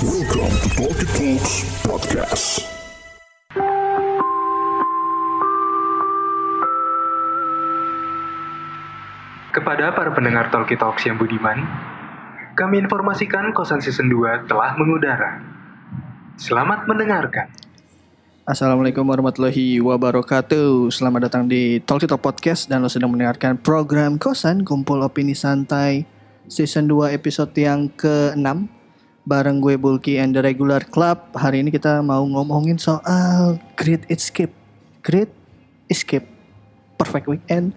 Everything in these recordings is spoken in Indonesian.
Welcome to Talkie Talks Podcast. Kepada para pendengar Talkie Talks yang budiman, kami informasikan kosan season 2 telah mengudara. Selamat mendengarkan. Assalamualaikum warahmatullahi wabarakatuh Selamat datang di Talk Talk Podcast Dan lo sedang mendengarkan program Kosan Kumpul Opini Santai Season 2 episode yang ke-6 Bareng gue Bulky and the Regular Club Hari ini kita mau ngomongin soal Great Escape Great Escape Perfect Weekend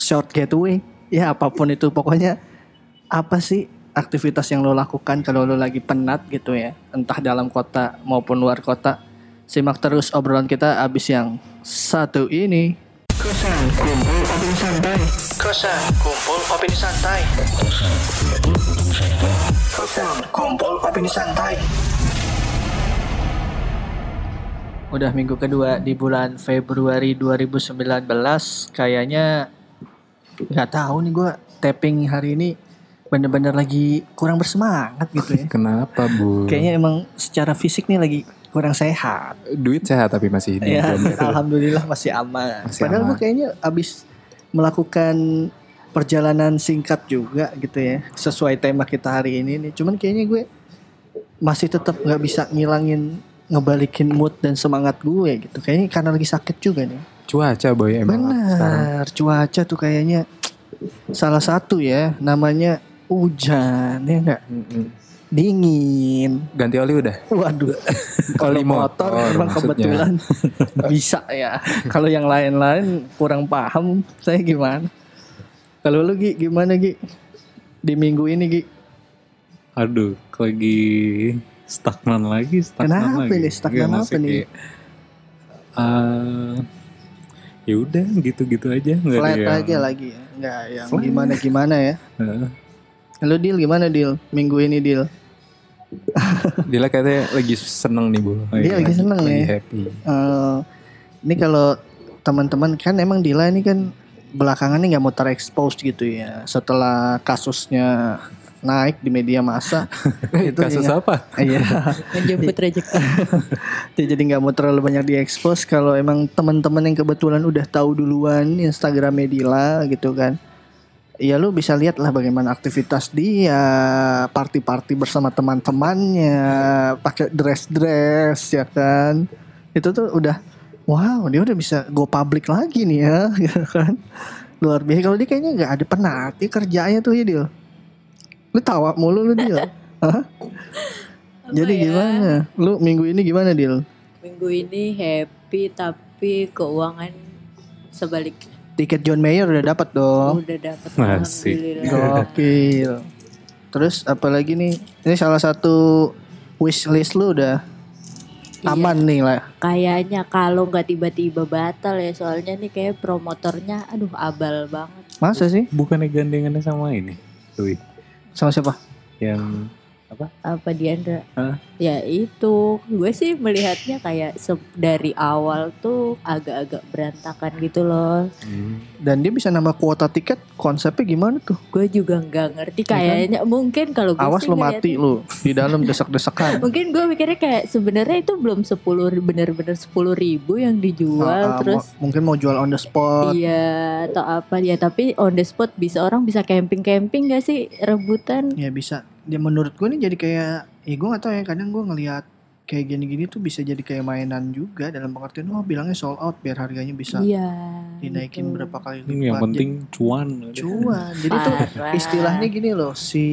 Short Getaway Ya apa pun itu pokoknya Apa sih aktivitas yang lo lakukan kalau lo lagi penat gitu ya Entah dalam kota maupun luar kota Simak terus obrolan kita abis yang satu ini. Kosan kumpul opini santai. Kosan kumpul opini santai. Kosan kumpul opini santai. Udah minggu kedua di bulan Februari 2019 kayaknya nggak tahu nih gue tapping hari ini bener-bener lagi kurang bersemangat gitu ya. Kenapa bu? Kayaknya emang secara fisik nih lagi kurang sehat. Duit sehat tapi masih ini. Ya, alhamdulillah masih aman. Masih Padahal gue kayaknya abis melakukan perjalanan singkat juga gitu ya, sesuai tema kita hari ini nih. Cuman kayaknya gue masih tetap nggak bisa ngilangin ngebalikin mood dan semangat gue gitu. Kayaknya karena lagi sakit juga nih. Cuaca boy emang. Benar, cuaca tuh kayaknya salah satu ya, namanya hujan ya enggak dingin. Ganti oli udah. Waduh, Oli kalau motor, motor emang maksudnya. kebetulan bisa ya. Kalau yang lain-lain kurang paham, saya gimana? Kalau lu Gi, gimana Gi? Di minggu ini Gi? Aduh, lagi stagnan lagi, stagnan Kenapa lagi. nih? Stagnan Nggak, apa nih? kayak, eh, ya udah gitu-gitu aja, nggak Flat yang, aja lagi ya. Enggak yang Flat. gimana-gimana ya. Eh, Lu Dil gimana Dil? Minggu ini Dil? Dila katanya lagi seneng nih bu. Dia lagi seneng lagi ya? happy. Eh, ini kalau teman-teman kan emang Dila ini kan belakangan ini nggak mau terekspos gitu ya. Setelah kasusnya naik di media massa itu Kasus ya- apa? Iya. menjemput rezeki. Jadi nggak mau terlalu banyak diekspos kalau emang teman-teman yang kebetulan udah tahu duluan Instagram Medila gitu kan. Ya lu bisa lihat lah bagaimana aktivitas dia, party-party bersama teman-temannya, pakai dress-dress ya kan. Itu tuh udah wow, dia udah bisa go public lagi nih ya, gitu kan. Luar biasa kalau dia kayaknya nggak ada penat, dia kerjanya tuh ya Dil. Lu tawa mulu lu Dil. Hah? Jadi ya? gimana? Lu minggu ini gimana Dil? Minggu ini happy tapi keuangan sebaliknya. Tiket John Mayer udah dapat dong. Udah dapat Masih. alhamdulillah. Gokil. Terus apalagi nih? Ini salah satu wishlist lu udah Iya. aman nih lah. Kayaknya kalau nggak tiba-tiba batal ya soalnya nih kayak promotornya aduh abal banget. Masa sih? bukannya gandengannya sama ini, Dwi, Sama siapa? yang Apa Diandra? Hah? Ya itu gue sih melihatnya kayak dari awal tuh agak-agak berantakan gitu loh. hmm, Dan dia bisa nambah kuota tiket. Konsepnya gimana tuh? Gue juga nggak ngerti kan? kayaknya mungkin kalau gue Awas sih lu mati lu di dalam desek-desekan. Mungkin gue mikirnya kayak sebenarnya itu belum 10 bener-bener sepuluh ribu yang dijual Ah, ah, terus mau- mungkin mau jual on the spot. iya atau apa ya tapi on the spot bisa orang bisa camping-camping gak sih rebutan Ya bisa. Ya menurut gue nih jadi kayak, ya gue gak tahu ya. Kadang gue ngelihat kayak gini-gini tuh bisa jadi kayak mainan juga dalam pengertian oh bilangnya sold out biar harganya bisa iya dinaikin gitu. berapa kali lipat. Hmm, yang penting cuan. cuan. Jadi tuh istilahnya gini loh, si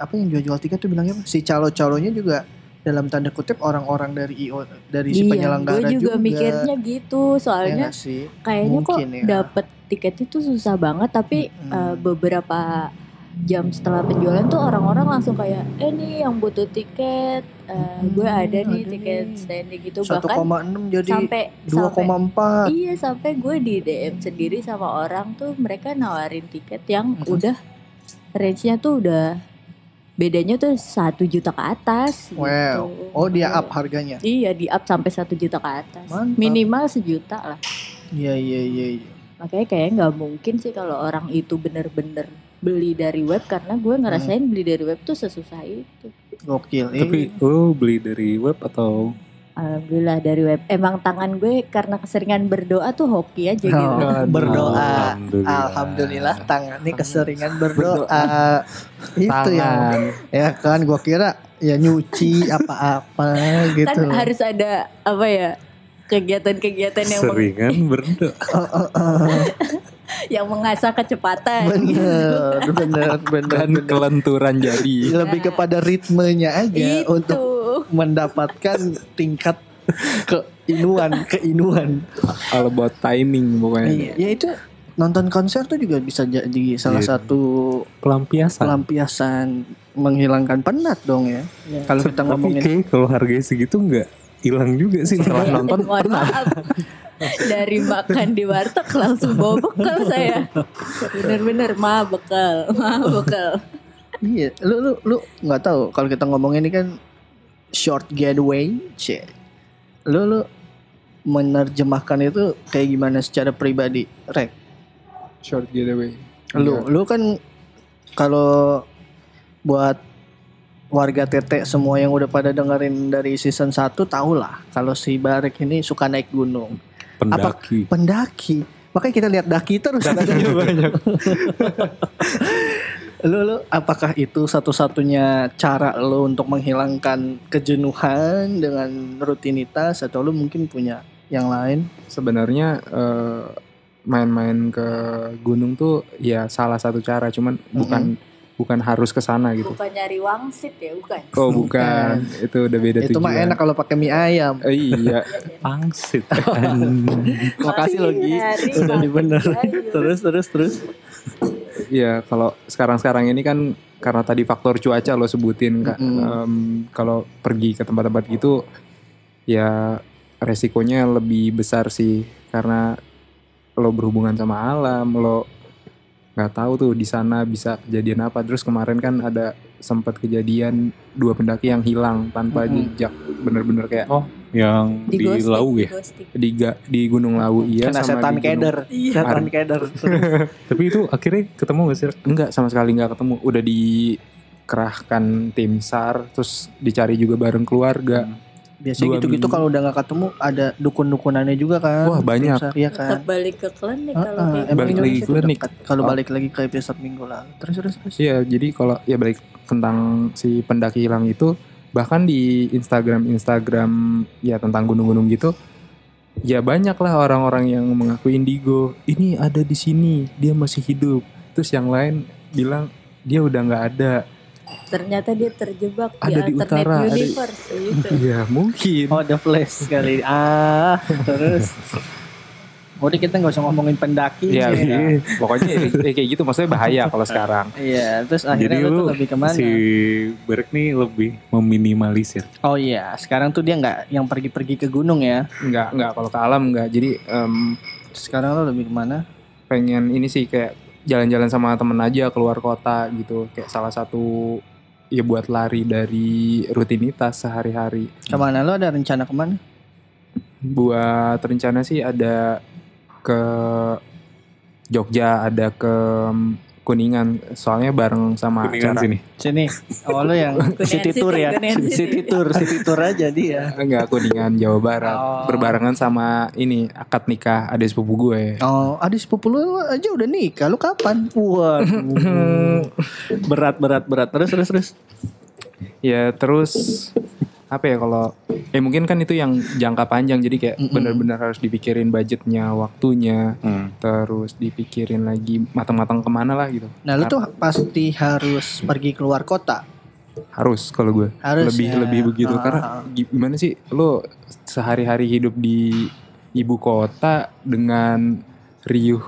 apa yang jual-jual tiket tuh bilangnya? Si calo-calonya juga dalam tanda kutip orang-orang dari IO dari si iya penyelenggara gue juga, mikirnya gitu Ya soalnya sih? kayaknya kok mungkin ya. dapet tiket itu susah banget tapi Mm-mm. eh, beberapa jam setelah penjualan tuh orang-orang langsung kayak eh nih yang butuh tiket eh, gue Hmm, ada nih ada tiket nih. standing gitu bahkan 1,6 jadi sampai sampai 2,4. Iya sampai gue di DM sendiri sama orang tuh mereka nawarin tiket yang Mhm. udah range-nya tuh udah bedanya tuh satu juta ke atas. Wow. gitu. Oh dia up harganya. Iya di up sampai satu juta ke atas. Mantap. Minimal sejuta lah. Iya iya iya. iya. Makanya kayak nggak mungkin sih kalau orang itu bener-bener beli dari web karena gue ngerasain beli dari web tuh sesusah itu. Gokil. Eh, Tapi lu beli dari web atau Alhamdulillah dari web. Emang tangan gue karena keseringan berdoa tuh hoki aja gitu. Oh, berdoa. Alhamdulillah. Alhamdulillah tangannya keseringan berdoa. Itu ya. Tangan. Ya kan gua kira ya nyuci apa-apa gitu. Kan harus ada apa ya kegiatan-kegiatan yang Seringan berdoa. Oh, oh, oh. Yang mengasah kecepatan. Bener, bener, bener, Dan bener. kelenturan jari. Lebih kepada ritmenya aja Itu. untuk mendapatkan tingkat keinuan, keinuan. All about timing pokoknya. Iya, ya itu nonton konser tuh juga bisa jadi salah Iya. satu Pelampiasan. pelampiasan menghilangkan penat dong ya. Iya. Kalau kita ngomongin kalau harganya segitu nggak hilang juga sih setelah nonton. Mohon maaf. Dari makan di warteg langsung bawa bekal saya. Bener-bener ma bekal, ma bekal. Iya, lu lu lu nggak tahu kalau kita ngomongin ini kan short getaway, cek. Lu lu menerjemahkan itu kayak gimana secara pribadi, Rek? Short getaway. Lu lu kan kalau buat warga Tete semua yang udah pada dengerin dari season 1 tau lah kalau si Barek ini suka naik gunung. Pendaki. Pendaki. Makanya kita lihat daki terus dakinya banyak. lu lu apakah itu satu-satunya cara lu untuk menghilangkan kejenuhan dengan rutinitas atau lu mungkin punya yang lain? Sebenarnya eh, main-main ke gunung tuh ya salah satu cara, cuman bukan bukan harus ke sana gitu. Bukan nyari wangsit ya, bukan. Oh bukan, itu udah beda itu mah tujuan. enak kalau pakai mie ayam. Eh, iya, Pangsit. Makasih loh Gi. Udah dibener. terus terus terus. iya. Kalau sekarang-sekarang ini kan karena tadi faktor cuaca lo sebutin kak. Mm-mm. Em, kalau pergi ke tempat-tempat gitu, ya resikonya lebih besar sih karena lo berhubungan sama alam, lo nggak tahu tuh di sana bisa kejadian apa. Terus kemarin kan ada sempat kejadian dua pendaki yang hilang tanpa Mm-mm. jejak, bener-bener kayak Oh, yang Di, di, ghosting, Lau di ya. di ga- di Gunung Lawu iya Kena sama setan di Gunung- keder. Iya. Setan keder. Tapi itu akhirnya ketemu gak sih? Enggak sama sekali nggak ketemu. Udah dikerahkan tim SAR, terus dicari juga bareng keluarga. Biasanya gitu-gitu kalau udah nggak ketemu ada dukun-dukunannya juga kan. Wah, banyak. Iya Tetap kan. balik ke klinik kalau emang Balik lagi ke klinik. Kalau Oh. balik lagi ke episode minggu lalu. Terus terus terus. Iya, jadi kalau ya balik tentang si pendaki hilang itu, bahkan di Instagram Instagram ya tentang gunung-gunung gitu, ya banyak lah orang-orang yang mengaku indigo. Ini ada di sini, dia masih hidup. Terus yang lain bilang dia udah nggak ada. Ternyata dia terjebak Ada di di alternate utara, ada di- universe gitu. Ya mungkin. Oh, the flash sekali. Ah, terus. Udah kita nggak usah ngomongin pendaki. Iya, sih. iya. pokoknya ya kayak gitu maksudnya bahaya kalau sekarang. Iya, terus akhirnya Jadi lu tuh lebih ke mana? si Berk nih lebih meminimalisir. Oh iya, sekarang tuh dia nggak yang pergi-pergi ke gunung ya. Enggak, enggak kalau ke alam enggak. Jadi em, Sekarang lo lebih ke mana? pengen ini sih kayak jalan-jalan sama temen aja keluar kota gitu. Kayak salah satu ya buat lari dari rutinitas sehari-hari. Ke mana lo ada rencana ke mana? Buat rencana sih ada ke Jogja, ada ke Kuningan. Soalnya bareng sama Kuningan acara sini. Sini. Oh lo yang city tour ya? City. Tour, city tour aja dia. Enggak, Kuningan Jawa Barat. Oh. Berbarengan sama ini akad nikah adik sepupu gue. Oh, adik sepupu lu aja udah nikah. Lu kapan? Waduh. berat, berat, berat. Terus, terus, terus. Ya terus apa ya kalau eh mungkin kan itu yang jangka panjang jadi kayak Mm-mm. benar-benar harus dipikirin budgetnya, waktunya, Hmm. terus dipikirin lagi matang-matang ke mana lah gitu. Nah, lu tuh pasti harus pergi keluar kota. Harus kalau gue Harus lebih ya. lebih begitu Ah, karena ah. gimana sih lo sehari-hari hidup di ibu kota dengan riuh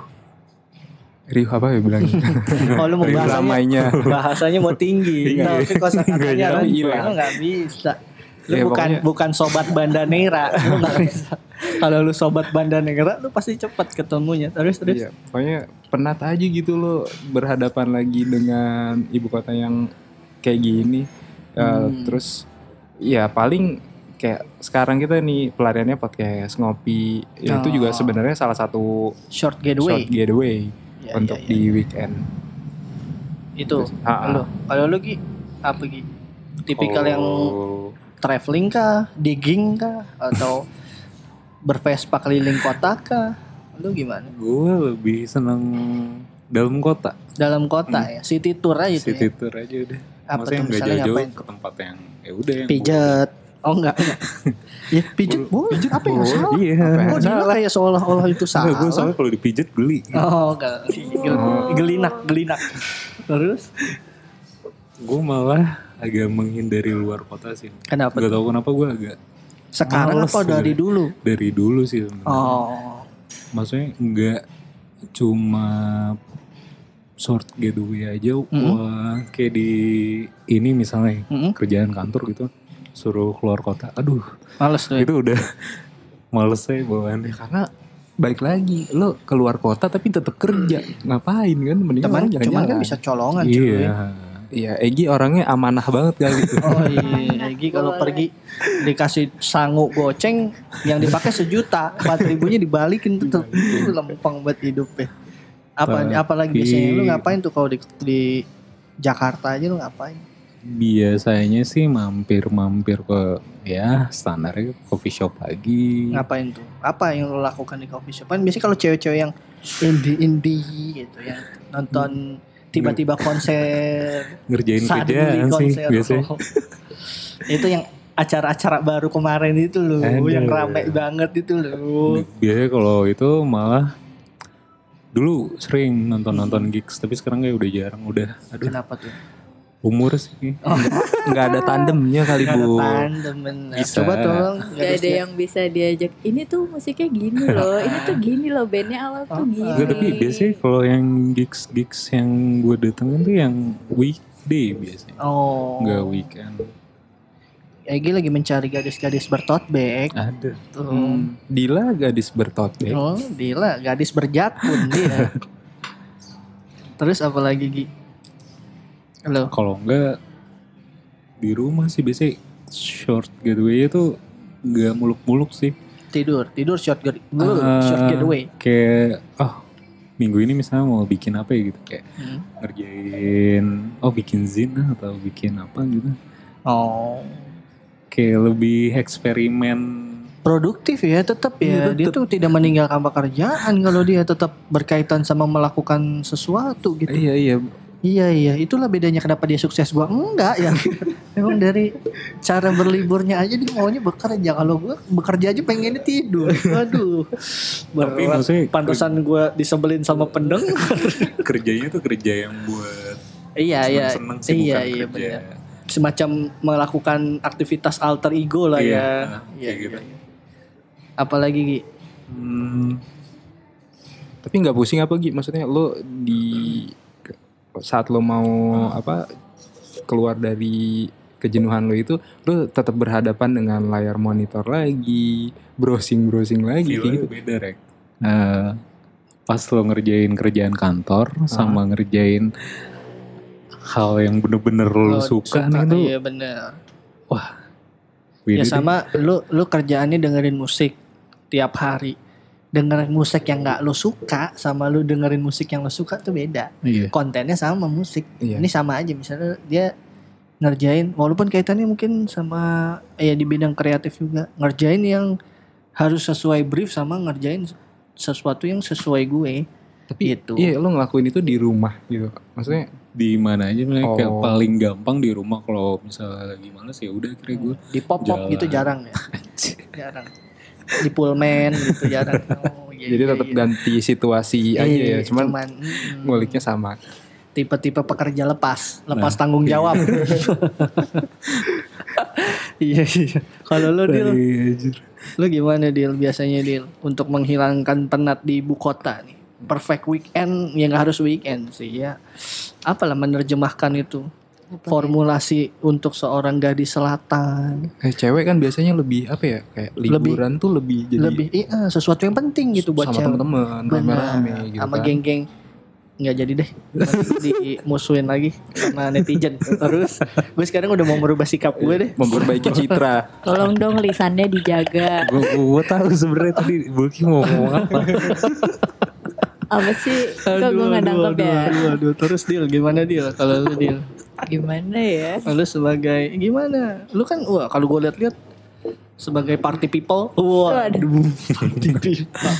riuh apa ya bilangnya Oh, lu mau bahasanya, ramainya bahasanya mau tinggi. Tapi kosakatanya Nggak rendah. nyampe. Lu nggak bisa. Lu Ya, bukan pokoknya- bukan sobat bandanera. Lu bisa. Kalau lu sobat bandanera, lu pasti cepat ketemunya. Terus, terus. Iya, pokoknya penat aja gitu lo berhadapan lagi dengan ibu kota yang kayak gini. Hmm. Terus ya paling kayak sekarang kita nih pelariannya podcast ngopi. Ya, Itu juga Oh. sebenarnya salah satu Short getaway. short getaway Ya, untuk ya, ya. di weekend. Itu. Kalau lu Gi, apa Gi? Tipikal yang Oh, traveling kah, digging kah, atau bervespa keliling kota kah? Lu gimana? gue lebih seneng dalam kota. Dalam kota ya, city tour aja tuh City ya. tour aja udah. Apa Maksudnya nggak jauh-jauh ke tempat yang ya udah yang Pijet. Oh enggak, enggak. ya pijet boleh. Apa yang salah? Iya. Oh dia kayak seolah-olah itu salah. gue soalnya kalau dipijet geli. Oh enggak. Gel- Gelinak, gelinak. Terus? Gue malah agak menghindari luar kota sih. Kenapa? Gak tau kenapa gue agak Sekarang apa dari sebenarnya. dulu? dari dulu sih. sebenarnya. Oh. Maksudnya nggak cuma short getaway aja. Wah kayak di ini misalnya Mm-mm. kerjaan kantor gitu suruh keluar kota. Aduh Males tuh. ya. itu udah males saya bawaannya. Karena balik lagi lo keluar kota tapi tetap kerja ngapain kan mendingan Cuman, cuman kan bisa colongan cuy. Iya. iya Egi orangnya amanah banget kali itu Oh iya, Egi kalau pergi dikasih sangu goceng yang dipakai sejuta, empat ribunya dibalikin tuh, tuh. Itu lempeng buat hidup ya. Apa Tapi- apalagi biasanya lu ngapain tuh kalau di, di Jakarta aja lu ngapain? Biasanya sih mampir-mampir ke ya standarnya coffee shop lagi. Ngapain tuh? Apa yang lu lakukan di coffee shop? Kan biasanya kalau cewek-cewek yang indie-indie gitu yang nonton tiba-tiba konser Ngerjain suddenly kerjaan sih biasanya. Oh. itu yang acara-acara baru kemarin itu loh, Aduh. yang rame banget itu loh. Biasanya kalau itu malah dulu sering nonton-nonton gigs tapi sekarang kayak udah jarang udah aduh Kenapa tuh? Umur sih nggak ada tandemnya kali Gak ada bu tandem bener. Bisa. Coba tolong. Gak ada yang bisa diajak. Ini tuh musiknya gini loh. Ini tuh gini loh. Bandnya awal tuh gini. Enggak, tapi biasanya kalau yang gigs gigs yang gue datengin tuh yang weekday biasanya Oh. nggak weekend Egi lagi mencari gadis-gadis bertote bag. ada Tuh. Hmm, Dila gadis bertot bag. Oh, gila, gadis berjakun dia. Terus apa lagi Gi? Halo. kalau enggak di rumah sih biasanya short getaway itu nggak muluk-muluk sih Tidur, tidur short get, Ah, short getaway. kayak oh minggu ini misalnya mau bikin apa ya gitu kayak Hmm. ngerjain oh bikin zin ah, atau bikin apa gitu Oh. kayak lebih eksperimen Produktif ya tetap ya. Iya, Dia tuh tidak meninggalkan pekerjaan kalau dia tetap berkaitan sama melakukan sesuatu gitu. Iya iya. Iya iya, itulah bedanya kenapa dia sukses gua enggak ya. Memang dari cara berliburnya aja dia maunya bekerja. Kalau gua bekerja aja pengennya tidur. Waduh. tapi maksudnya Pantesan gua disebelin sama pendengar. kerjanya tuh kerja yang buat iya iya. seneng-seneng sih Iya bukan iya kerja. Semacam melakukan aktivitas alter ego lah Iya, ya. nah, Iya gitu. iya. Apalagi Gi? Hmm, Tapi nggak pusing apa Gi? Maksudnya lo di saat lo mau apa keluar dari kejenuhan lo itu lo tetap berhadapan dengan layar monitor lagi, browsing browsing lagi feelnya gitu. beda rek Eh, pas lo ngerjain kerjaan kantor sama ngerjain hal yang bener-bener lo Oh, suka, nih tuh Iya benar. beda Ya deh. sama lu lu kerjaannya dengerin musik tiap hari. Dengerin musik yang nggak lu suka sama lu dengerin musik yang lu suka tuh beda. Iya. Kontennya sama musik. Iya. Ini sama aja misalnya dia ngerjain walaupun kaitannya mungkin sama ya di bidang kreatif juga ngerjain yang harus sesuai brief sama ngerjain sesuatu yang sesuai gue Tapi gitu. iya lo ngelakuin itu di rumah gitu. Maksudnya di mana aja kayak Oh. paling gampang di rumah kalau misalnya lagi males ya udah kira gue di pop pop Jalan. gitu jarang ya. jarang. Di pullman gitu jarang. Oh, iya, jadi iya, tetap iya. ganti situasi aja ya. Iya, Cuman, mm, nguliknya sama. tipe-tipe pekerja lepas, lepas Nah, tanggung iya. jawab. iya iya. Kalau lo Dil, lo gimana Dil biasanya Dil untuk menghilangkan penat di ibu kota nih? Perfect weekend, ya nggak harus weekend sih ya. Apalah menerjemahkan itu formulasi untuk seorang gadis selatan. Eh, cewek kan biasanya lebih apa ya kayak liburan tuh lebih jadi Lebih iya sesuatu yang penting gitu buat sama Benar. rame-rame gitu sama kan. geng-geng nggak jadi deh dimusuhin lagi sama netizen terus gue sekarang udah mau merubah sikap gue deh memperbaiki citra. Tolong dong lisannya dijaga. gue gue tahu sebenarnya tadi Bulky mau ngomong apa Apa sih? Kok gue gak nangkep ya? aduh, aduh. terus deal gimana deal kalau lu deal Gimana ya? Lu sebagai gimana? Lu kan wah kalau gue lihat-lihat sebagai party people, wah, Waduh. party people.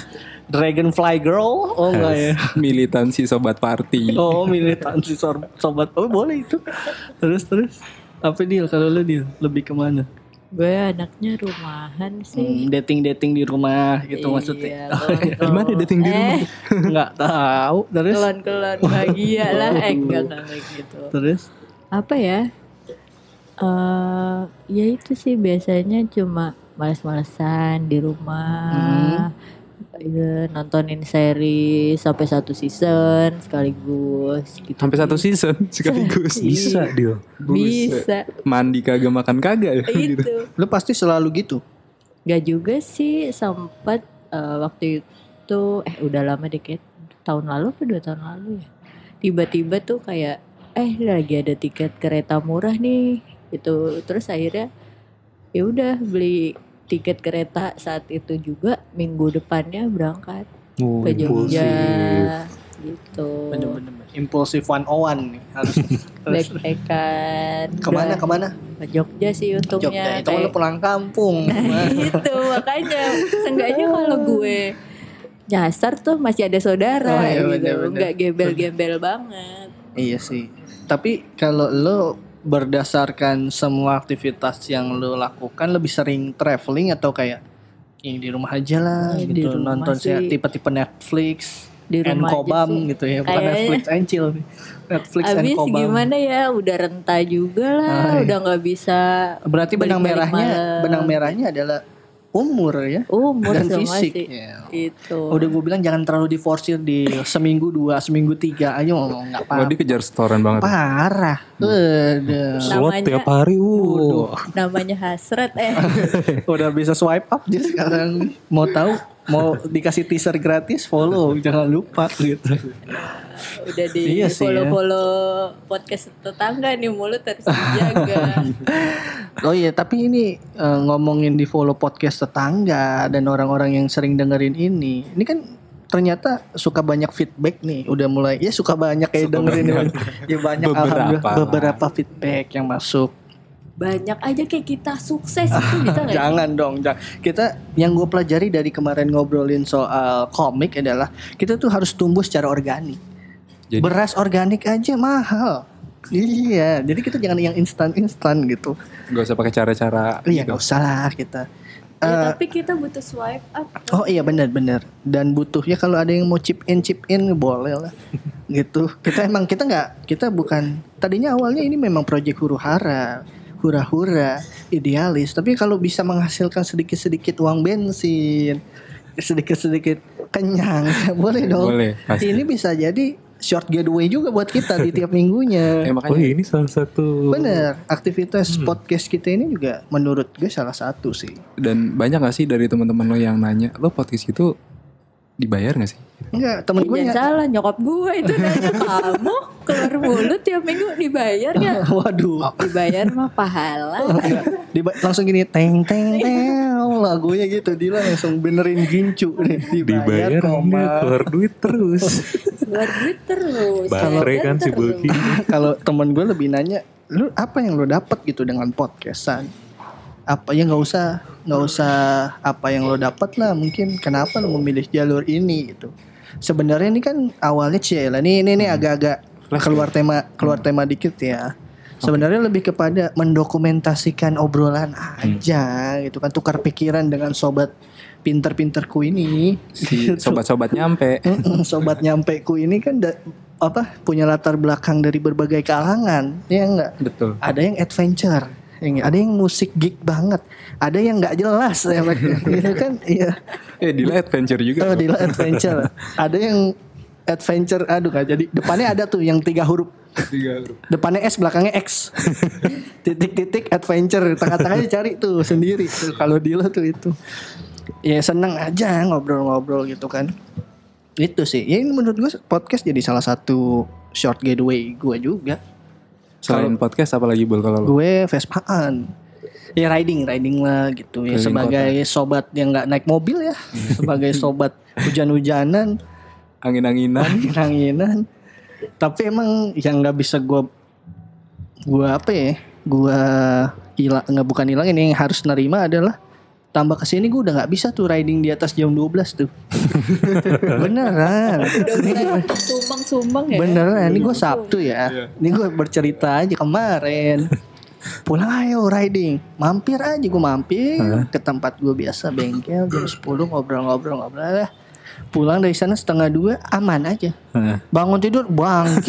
Dragonfly girl, oh enggak ya? Militansi sobat party. Oh militansi sobat, oh boleh itu. Terus terus, apa deal kalau lu deal? Lebih ke mana? Gue anaknya rumahan sih. dating dating di rumah gitu maksudnya. Iya, kelon-kelon. Gimana dating di rumah? Eh, Enggak tahu. Terus kelon-kelon bahagia lah. Eh, enggak, enggak kayak gitu. terus Apa ya? eh ya itu sih biasanya cuma males-malesan di rumah. Ya, nontonin seri sampai satu season sekaligus gitu. Sampai satu season sekaligus. Bisa, Dil. Bisa. Mandi kagak makan kagak ya gitu. itu. lu pasti selalu gitu. Gak juga sih sempat eh, waktu itu eh udah lama dikit tahun lalu apa dua tahun lalu ya tiba-tiba tuh kayak eh lagi ada tiket kereta murah nih itu terus akhirnya ya udah beli tiket kereta saat itu juga minggu depannya berangkat Oh, ke Jogja impulsif. gitu Bener-bener impulsif one on one nih harus. Terus, backpackan ke mana Udah ke mana? ke Jogja sih Jogja untungnya itu kayak- pulang kampung. Nah itu makanya Seenggaknya kalau gue Nyasar tuh masih ada Oh, saudara iya, gitu bener-bener. Nggak gembel-gembel banget Iya sih. Tapi kalau lo berdasarkan semua aktivitas yang lo lakukan lebih sering traveling atau kayak yang di rumah aja lah Eh, di gitu rumah nonton sih. tipe-tipe Netflix, Di and rumah aja Kobam sih. gitu ya, bukan Kayaknya. Netflix and chill. Netflix and Abis Kobam. gimana ya Udah renta juga lah Ah, iya. Udah nggak bisa Berarti benang merahnya malam. benang merahnya adalah umur ya Umur dan fisik. Ya. Itu Udah gue bilang jangan terlalu diforsir di seminggu dua, seminggu tiga aja ngomong nggak Oh apa-apa. dikejar setoran banget. Parah. Udah. Slot Namanya- tiap hari. Uh. Namanya hasrat eh Udah bisa swipe up dia sekarang. Mau tahu? Mau dikasih teaser gratis follow jangan lupa gitu. Udah di Iya sih, ya. follow-follow podcast tetangga nih mulut harus dijaga Oh iya, tapi ini eh, ngomongin di follow podcast tetangga dan orang-orang yang sering dengerin ini. Ini kan ternyata suka banyak feedback nih. Udah mulai ya suka banyak kayak Suka dengerin banyak. ya banyak Beberapa alhamdulillah lah. beberapa feedback yang masuk. Banyak aja kayak kita sukses itu bisa gak sih? Jangan dong, jangan. Kita yang gue pelajari dari kemarin ngobrolin soal komik adalah kita tuh harus tumbuh secara organik. Jadi- Beras organik aja mahal. Iya, jadi kita jangan yang instan-instan gitu. Gak usah pakai cara-cara. Iya, gitu. nggak usah lah kita. Ya, Eh, tapi kita butuh swipe up oh iya benar-benar. Dan butuh ya kalau ada yang mau chip in chip in boleh lah. gitu. Kita emang kita nggak kita bukan tadinya awalnya ini memang proyek huru hara, hura-hura, idealis. Tapi kalau bisa menghasilkan sedikit-sedikit uang bensin, sedikit-sedikit kenyang, boleh dong. Boleh, pasti. Ini bisa jadi short getaway juga buat kita di tiap minggunya. Eh, Oh makanya ini salah satu. Bener, aktivitas podcast kita ini juga menurut gue salah satu sih. dan banyak gak sih dari teman-teman lo yang nanya, lo podcast itu dibayar gak sih? Enggak, temen gue ya. salah nyokap gue itu nanya kamu keluar mulut tiap minggu dibayar gak? Waduh. Dibayar mah pahala. Enggak, diba- langsung gini teng teng teng lagunya gitu dia langsung benerin gincu nih dibayar, Dibayar koma keluar duit terus. Keluar duit terus. Baterai kan si. Bulky. kalau temen gue lebih nanya lu apa yang lu dapat gitu dengan podcastan apa ya nggak usah nggak usah apa yang lo dapat lah mungkin kenapa lo memilih jalur ini gitu. Sebenarnya ini kan awalnya Ciela nih ini nih agak-agak keluar tema keluar tema dikit ya. Sebenarnya lebih kepada mendokumentasikan obrolan aja gitu kan. Tukar pikiran dengan sobat pinter-pinterku ini. Si Gitu. sobat-sobat nyampe. Sobat nyampe ku ini kan da- apa punya latar belakang dari berbagai kalangan ya enggak Betul. ada yang adventure yang ada yang musik geek banget. Ada yang nggak jelas ya gitu kan? Iya. Eh, Dila adventure juga. oh Dila adventure. Ada yang adventure aduh gak jadi. Depannya ada tuh yang tiga huruf. Tiga huruf. depannya S belakangnya X. Titik-titik adventure. Tengah-tengahnya cari tuh sendiri tuh. Kalau Dila tuh itu. Ya seneng aja ngobrol-ngobrol gitu kan. Itu sih. Ya ini menurut gue podcast jadi salah satu short getaway gue juga Selain podcast apa lagi Bul kalau gue Vespaan ya riding riding lah gitu ya Keliling sebagai sobat yang nggak naik mobil ya sebagai sobat hujan-hujanan Angin-anginan. angin-anginan tapi emang yang nggak bisa gue gua apa ya? Gua hilang nggak bukan hilang ini yang harus nerima adalah tambah ke sini gue udah nggak bisa tuh riding di atas jam 12 tuh. Beneran. Udah mulai sumbang-sumbang ya. Beneran, ini gue Sabtu ya. Ini gue bercerita aja kemarin. Pulang ayo riding. Mampir aja gue mampir ke tempat gue biasa bengkel jam 10 ngobrol-ngobrol-ngobrol lah. Pulang dari sana setengah dua aman aja. Hah. Bangun tidur bangkis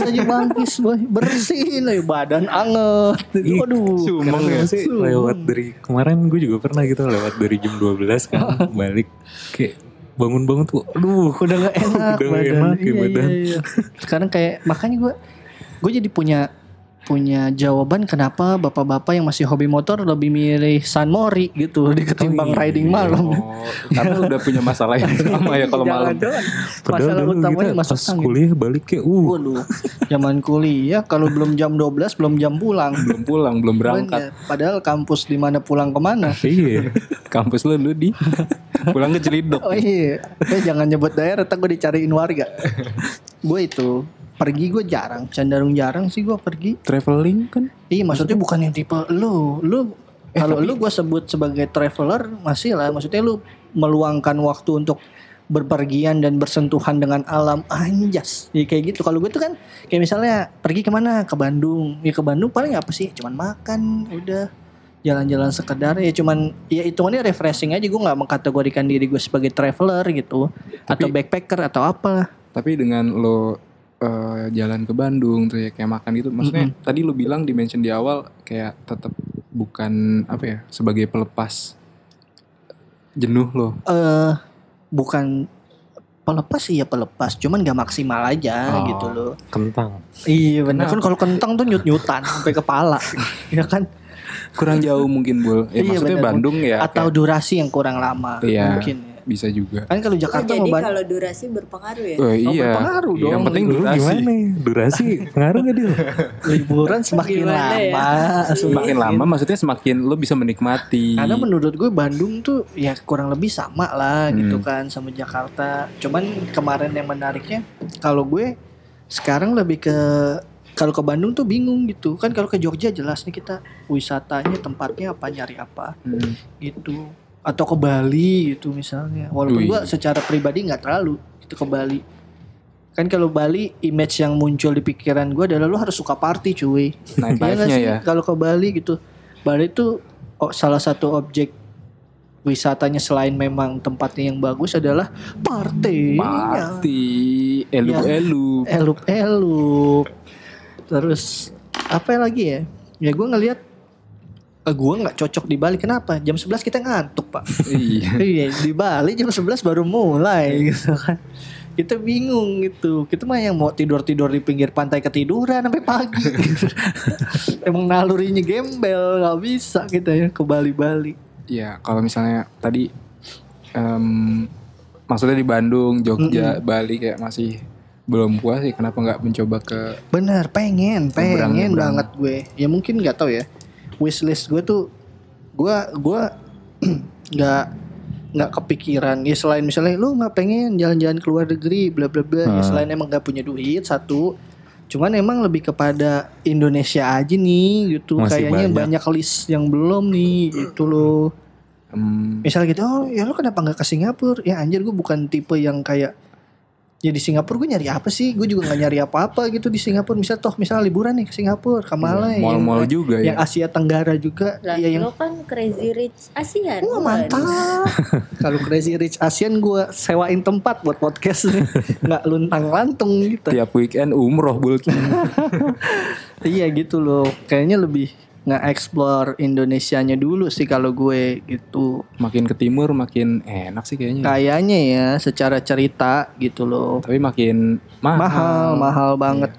aja bangkis boy. Bersihin aja badan anget. Sumbang keren. gak sih Sumbang. lewat dari kemarin gue juga pernah gitu lewat dari jam 12 kan balik kayak bangun-bangun tuh aduh udah gak enak Udah badan. enak ya Iya, badan. iya, iya. Sekarang kayak makanya gue gue jadi punya punya jawaban kenapa bapak-bapak yang masih hobi motor lebih milih San Mori gitu di ketimbang iya. riding malam. Oh, karena udah punya masalah yang sama ya kalau malam. Padahal Masalah utamanya masuk pas kuliah balik kayak uh Waduh, zaman kuliah kalau belum jam 12 belum jam pulang. Belum pulang, belum berangkat. Padahal kampus di mana pulang ke mana? iya Kampus lu lu di pulang ke Celidok. Oh iya, eh, jangan nyebut daerah, tak gue dicariin warga. gue itu pergi gue jarang, cenderung jarang sih gue pergi. Traveling kan? Iya maksudnya bukan yang tipe lu, lu Eh, kalau tapi- lu gue sebut sebagai traveler masih lah, maksudnya lu meluangkan waktu untuk berpergian dan bersentuhan dengan alam anjas. Ya kayak gitu. Kalau gue tuh kan kayak misalnya pergi ke mana? Ke Bandung. Ya ke Bandung paling apa sih? Cuman makan udah. Jalan-jalan sekedar. Ya cuman ya hitungannya refreshing aja. Gue nggak mengkategorikan diri gue sebagai traveler gitu. Atau backpacker atau apa Tapi dengan lo eh, jalan ke Bandung tuh ya kayak makan gitu, maksudnya tadi lo bilang di mention di awal kayak tetap bukan apa ya sebagai pelepas jenuh lo. eh bukan pelepas iya pelepas cuman gak maksimal aja Oh. gitu loh kentang iya benar kan kalau kentang tuh nyut nyutan sampai kepala ya kan Kurang jauh mungkin bul. Ya Iya, maksudnya bener. Bandung ya atau kayak durasi yang kurang lama Iya. mungkin ya. Bisa juga. kan kalau Oh, Jakarta jadi mau Ban- kalau durasi berpengaruh ya? Oh, Oh, iya. berpengaruh Iya, dong. Yang penting durasi. gimana ya? durasi pengaruh gak dia liburan semakin Gimana ya? lama Semakin lama maksudnya semakin lo bisa menikmati. karena menurut gue Bandung tuh ya kurang lebih sama lah Hmm. gitu kan sama Jakarta cuman kemarin yang menariknya kalau gue sekarang lebih ke kalau ke Bandung tuh bingung gitu kan kalau ke Jogja jelas nih kita wisatanya tempatnya apa nyari apa Hmm. gitu atau ke Bali gitu misalnya. Walaupun gua secara pribadi nggak terlalu itu ke Bali. Kan kalau Bali image yang muncul di pikiran gua adalah lu harus suka party cuy. Night nggak life-nya sih? ya. kalau ke Bali gitu. Bali itu oh, salah satu objek wisatanya selain memang tempatnya yang bagus adalah party. Party, elup-elup. elup elup terus apa lagi ya? Ya gue ngelihat gue nggak cocok di Bali. Kenapa? Jam 11 kita ngantuk pak. Iya. iya di Bali jam 11 baru mulai gitu kan. Kita bingung gitu. Kita mah yang mau tidur tidur di pinggir pantai ketiduran sampai pagi emang nalurinya gembel nggak bisa kita ya ke Bali Bali Ya kalau misalnya tadi em, maksudnya di Bandung, Jogja, Bali kayak masih belum puas sih. Kenapa nggak mencoba ke bener pengen pengen banget gue. Ya mungkin nggak tahu ya wishlist gue tuh gue gue nggak nggak kepikiran ya selain misalnya lu nggak pengen jalan-jalan ke luar negeri bla bla bla ya Hmm. selain emang nggak punya duit satu cuman emang lebih kepada Indonesia aja nih gitu Masih kayaknya banyak. banyak. list yang belum nih gitu loh em, misalnya gitu oh ya lu kenapa nggak ke Singapura ya anjir gue bukan tipe yang kayak ya di Singapura gue nyari apa sih gue juga nggak nyari apa-apa gitu di Singapura misal toh misal liburan nih ke Singapura ke Malai mall-mall yang, juga yang ya? Asia Tenggara juga Lah, ya yang lo kan crazy rich ASEAN. Wah mantap Kalau Crazy Rich Asian gue sewain tempat buat podcast nih. Nggak luntang lantung gitu Tiap weekend umroh bul. Iya gitu loh Kayaknya lebih nge-explore Indonesianya dulu sih kalau gue gitu makin ke timur makin enak sih kayaknya. Kayaknya ya secara cerita gitu loh Tapi makin mahal. mahal mahal banget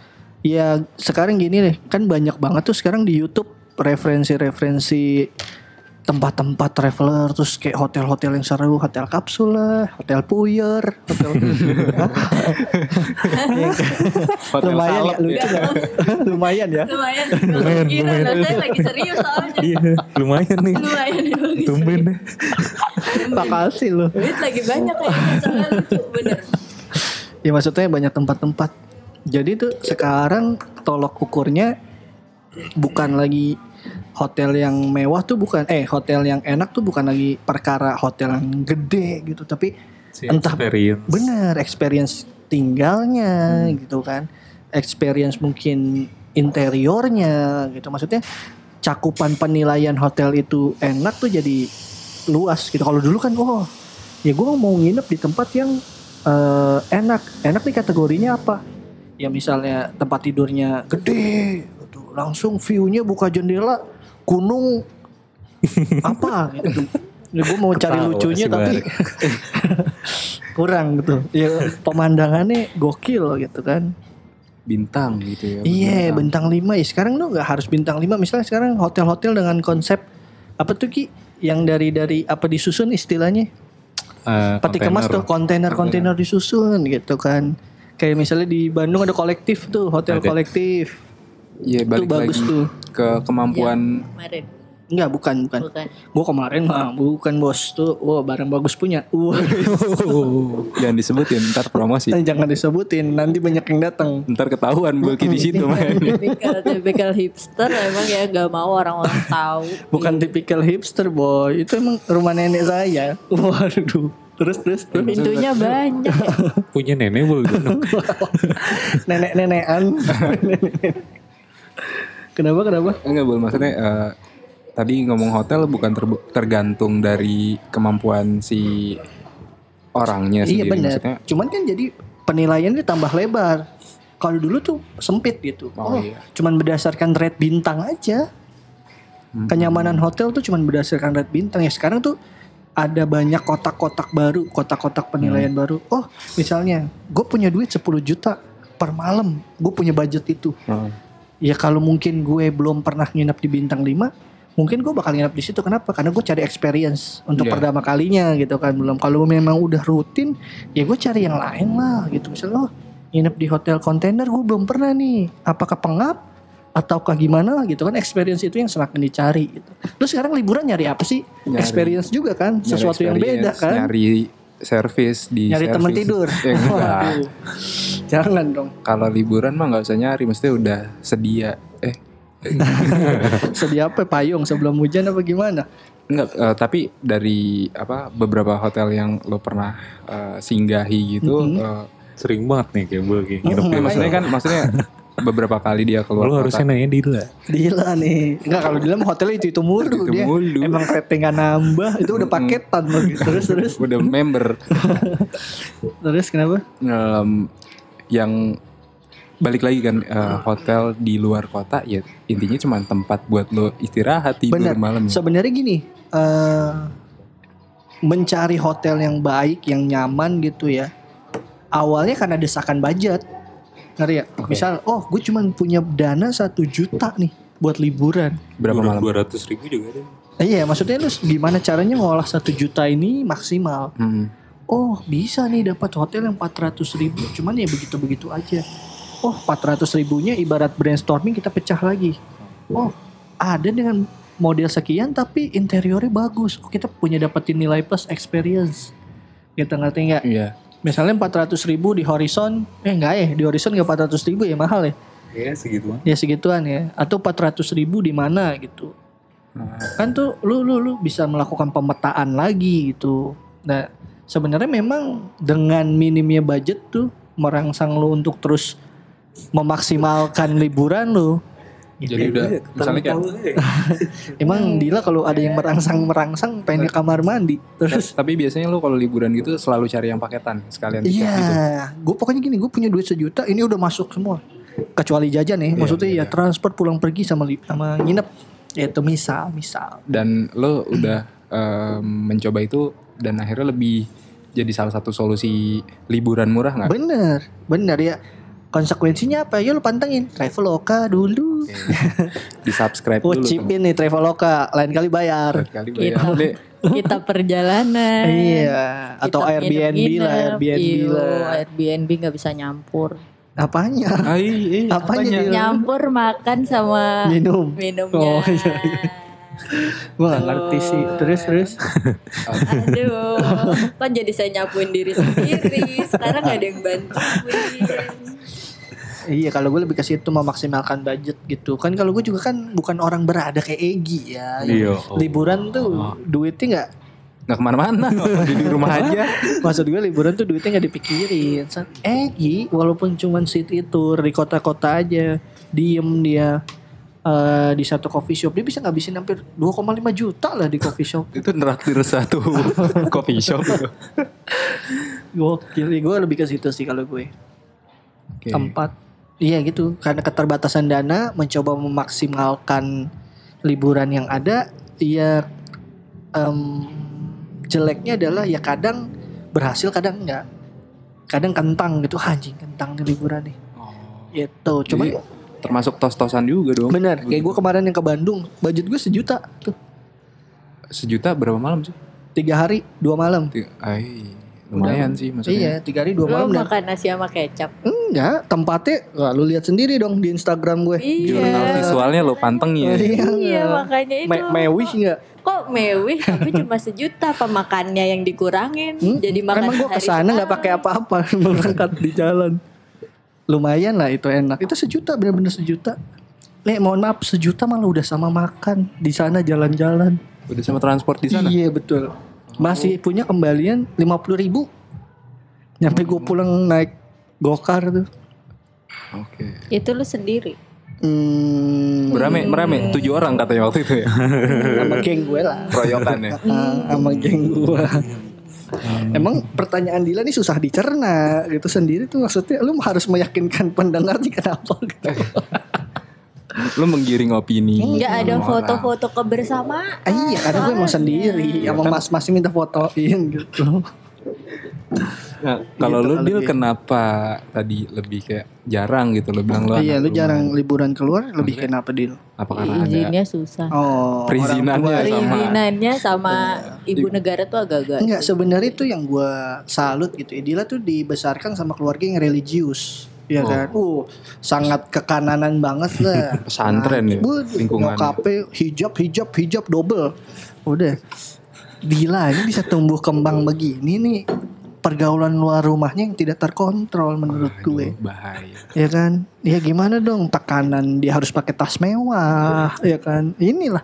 ya sekarang gini deh kan banyak banget tuh sekarang di YouTube referensi-referensi tempat-tempat traveler terus kayak hotel-hotel yang seru hotel kapsul lah hotel puyer hotel Hotel lumayan ya lucu ya. ya lumayan ya Lumayan. Lumayan, Gila, lumayan. saya lagi serius soalnya. iya lumayan nih Lumayan ya, tumben deh makasih loh Duit lagi banyak kayaknya soalnya lucu bener. ya maksudnya banyak tempat-tempat jadi tuh sekarang tolok ukurnya bukan lagi hotel yang mewah tuh bukan eh hotel yang enak tuh bukan lagi perkara hotel yang gede gitu tapi Si Entah- experience. bener experience tinggalnya gitu kan experience mungkin interiornya gitu maksudnya cakupan penilaian hotel itu enak tuh jadi luas gitu kalau dulu kan oh ya gue mau nginep di tempat yang eh, enak enak nih kategorinya apa ya misalnya tempat tidurnya gede. Langsung view-nya buka jendela gunung. Apa? Gitu ya, gue mau cari lucunya tapi kurang gitu. Ya pemandangannya gokil gitu kan. Bintang gitu ya. Iya berbintang. bintang 5 ya sekarang tuh nggak harus bintang 5 misalnya sekarang hotel-hotel dengan konsep apa tuh Ki? Yang dari dari apa disusun istilahnya? Eh, peti kemas kontainer. tuh kontainer-kontainer disusun gitu kan. Kayak misalnya di Bandung ada kolektif tuh hotel Ada. kolektif Iya itu balik bagus lagi tuh ke kemampuan Kemarin. Enggak bukan bukan Bukan. gua kemarin mah bukan bos tuh wah barang bagus punya wah jangan disebutin ntar promosi. jangan disebutin nanti banyak yang datang Ntar ketahuan Bulky di situ mainnya. tipikal tipikal hipster emang ya gak mau orang-orang tahu. bukan tipikal hipster boy itu emang rumah nenek saya waduh terus terus terus. Pintunya banyak. ya. Punya nenek boleh nenek-nenekan kenapa kenapa? Enggak boleh maksudnya eh, tadi ngomong hotel bukan ter- tergantung dari kemampuan si orangnya iya sendiri benar maksudnya. cuman kan jadi penilaiannya tambah lebar. Kalau dulu tuh sempit gitu. Oh, oh, iya. cuman berdasarkan rate bintang aja. Hmm. kenyamanan hotel tuh cuman berdasarkan rate bintang. Ya sekarang tuh ada banyak kotak-kotak baru kotak-kotak penilaian Hmm. baru. Oh misalnya gue punya duit 10 juta per malam. Gue punya budget itu. Oh, ya kalau mungkin gue belum pernah nginep di bintang 5 mungkin gue bakal nginep di situ. Kenapa? Karena gue cari experience untuk Iya. pertama kalinya gitu kan. Belum. Kalau memang udah rutin ya gue cari yang lain lah gitu. Misalnya oh nginep di hotel kontainer gue belum pernah nih. Apakah pengap ataukah gimana gitu kan. Experience itu yang semakin dicari gitu. Terus sekarang liburan nyari apa sih? Nyari- experience juga kan nyari sesuatu yang beda kan. Nyari service di nyari teman service. tidur Ya. Waduh. jangan dong Kalau liburan mah nggak usah nyari, mesti udah sedia. Eh, sedia apa payung sebelum hujan apa gimana enggak. eh, tapi dari apa beberapa hotel yang lo pernah eh, singgahi gitu, Mhm. eh, Sering banget nih kayak gue kayak di ya maksudnya kan, maksudnya beberapa kali dia keluar Lu harusnya nanya Dila. Dila nih Enggak kalau Dila mah hotelnya itu itu mulu Itu dia mulu. Emang rating nggak nambah Itu udah paketan loh gitu. Terus terus udah member Terus kenapa? Em, yang balik lagi kan eh, hotel di luar kota ya intinya cuma tempat buat lo istirahat tidur Bener. malam Sebenarnya gini eh Mencari hotel yang baik Yang nyaman gitu ya Awalnya karena desakan budget Ngerti ya? Oke. Misal Oh gue cuma punya dana satu juta nih Buat liburan berapa malam Dua ratus ribu juga ada. Eh, Iya maksudnya lu gimana caranya ngolah satu juta ini maksimal Hmm. Oh bisa nih dapat hotel yang 400 ribu Cuman ya begitu-begitu aja Oh 400 ribunya ibarat brainstorming kita pecah lagi Oh ada dengan model sekian tapi interiornya bagus Oh kita punya dapetin nilai plus experience Kita ngerti nggak? Iya. Misalnya 400 ribu di Horizon Eh enggak ya di Horizon nggak 400 ribu ya mahal ya Iya segituan. Ya segituan ya Atau 400 ribu di mana gitu Nah, kan tuh lu lu lu bisa melakukan pemetaan lagi gitu. Nah sebenarnya memang dengan minimnya budget tuh merangsang lu untuk terus memaksimalkan liburan lu. Jadi udah misalnya kayak Emang Dila kalau ada yang merangsang merangsang pengen ke kamar mandi terus. tapi biasanya lo kalau liburan gitu selalu cari yang paketan sekalian tiket gitu. Iya, gue pokoknya gini, gue punya duit sejuta, ini udah masuk semua. Kecuali jajan nih, maksudnya ya transport pulang pergi sama sama nginep. Ya itu misal, misal. Dan lo udah em, mencoba itu dan akhirnya lebih jadi salah satu solusi liburan murah nggak? Bener, bener ya. Konsekuensinya apa? Ya lu pantengin Traveloka dulu. Di subscribe Oh dulu. chipin nih Traveloka, lain kali bayar. Kali Kita, bayar. Kita perjalanan. Iya, atau Kita Airbnb lah. Airbnb Iyo, lah. Airbnb nggak bisa nyampur. Apanya? Ai, eh, Apanya dia? Nyampur makan sama Minum. minumnya. Oh, iya, iya. Gak ngerti sih. Terus terus. Aduh, kan jadi saya nyapuin diri sendiri. Sekarang gak ada yang bantuin. Iya kalau gue lebih ke situ memaksimalkan budget gitu kan kalau gue juga kan bukan orang berada kayak Egi ya Iya. liburan tuh Oh. duitnya nggak Nggak ke mana-mana. di rumah aja. maksud gue liburan tuh duitnya nggak dipikirin Egi walaupun cuman city tour di kota-kota aja diem dia eh, di satu coffee shop dia bisa ngabisin hampir 2,5 juta lah di coffee shop Itu neraktir satu coffee shop. gokil gue lebih ke situ sih kalau gue Oke. tempat iya gitu. Karena keterbatasan dana mencoba memaksimalkan liburan yang ada iya em, jeleknya adalah ya kadang berhasil kadang enggak. Kadang kentang gitu. "Ah, anjing kentang nih liburan nih. Gitu. Cuma Jadi, termasuk tos-tosan juga dong. bener. Kayak gue kemarin yang ke Bandung budget gue sejuta tuh. Sejuta berapa malam sih? tiga hari dua malam. Tiga- Ay, lumayan sih maksudnya. iya tiga hari dua malam dan makan nasi sama kecap. enggak tempatnya wah, lu lihat sendiri dong di Instagram gue Jurnal Iya. visualnya lo panteng ya. Iya makanya itu. Me- mewih enggak Kok mewih tapi cuma sejuta apa makannya yang dikurangin. Hmm? Jadi makan Emang gue ke sana nggak pakai apa-apa berangkat di jalan. Lumayan lah itu enak. Itu sejuta bener-bener sejuta. Nih mohon maaf sejuta malah udah sama makan di sana jalan-jalan. Udah sama transport di sana. Iya betul. Masih punya kembalian lima puluh ribu. Nyampe gue pulang naik gokar tuh. Oke. Itu lu sendiri. Hmm, Berame, merame. Tujuh orang katanya waktu itu ya. sama geng gue lah. Keroyokan ya. Ah, sama geng gue. Emang pertanyaan Dila nih susah dicerna gitu sendiri tuh maksudnya lu harus meyakinkan pendengar nih kenapa gitu. Lo menggiring opini. Nggak ada foto-foto kebersamaan. Ah, iya karena gue emang sendiri Emang mas-mas minta fotoin gitu Nah, kalau Gitu lu deal kenapa tadi lebih kayak jarang gitu lo bilang lo Iya lu jarang lumayan. liburan keluar lebih kenapa Dil? apa karena ada Izinnya susah. Oh Perizinannya sama. Perizinannya sama ibu negara tuh agak-agak. Enggak sebenarnya itu yang gue salut gitu ya Dila tuh dibesarkan sama keluarga yang religius Iya kan? Uh sangat kekananan banget lah. Pesantren ya, Bu, lingkungannya. nyokapnya hijab hijab hijab double. Udah. Dila ini bisa tumbuh kembang begini nih. Pergaulan luar rumahnya yang tidak terkontrol menurut gue. Aduh, bahaya. Ya kan? Ya gimana dong? Tekanan dia harus pakai tas mewah ya kan? Inilah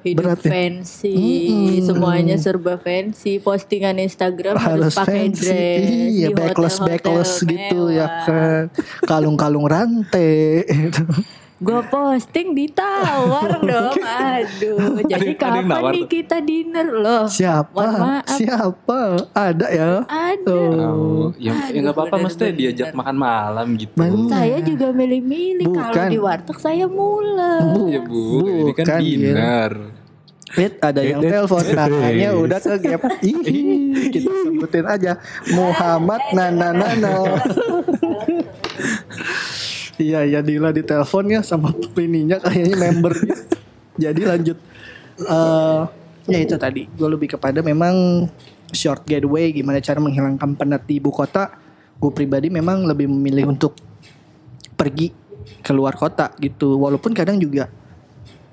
hidup Berat ya? fancy, Mm-mm. semuanya serba fancy. Postingan Instagram harus, harus pakai fancy dress, iya di backless backless gitu ya kan kalung-kalung rantai Gue posting ditawar dong, aduh. Jadi ada yang kapan nawar nih tuh? kita dinner loh? siapa Mohon maaf. siapa ada ya Ada. Oh, ya Aduh, ya nggak apa-apa maksudnya bener-bener. diajak makan malam gitu. Bener. Saya juga milih-milih kalau Bukan. di warteg saya mulai. Ya bu, ini kan Bukan, ya. dinner. Wait, ada yang telepon namanya udah ke gap. Ih, kita sebutin aja Muhammad Nana Iya, ya Dila di telepon ya sama ininya kayaknya member. Jadi lanjut eh ya itu tadi. Gue lebih kepada memang short getaway gimana cara menghilangkan penat di ibu kota. Gue pribadi memang lebih memilih untuk pergi keluar kota gitu. Walaupun kadang juga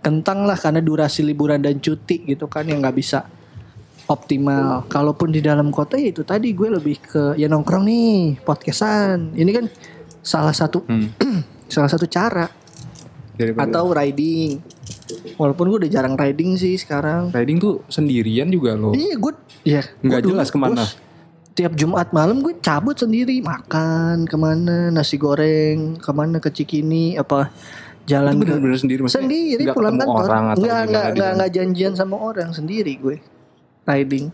kentang lah karena durasi liburan dan cuti gitu kan yang nggak bisa optimal. Kalaupun di dalam kota ya itu tadi gue lebih ke ya nongkrong nih podcastan. Ini kan salah satu Hmm. salah satu cara Daripada atau riding. Walaupun gue udah jarang riding sih sekarang. riding tuh sendirian juga loh. Iya gue ya Nggak dulu, jelas ke mana. bos, tiap Jumat malam gue cabut sendiri makan ke mana nasi goreng ke mana ke Cikini apa Itu jalan ke bener-bener sendiri maksudnya sendiri pulang kantor orang atau nggak nggak di nggak sana? nggak janjian sama orang sendiri gue riding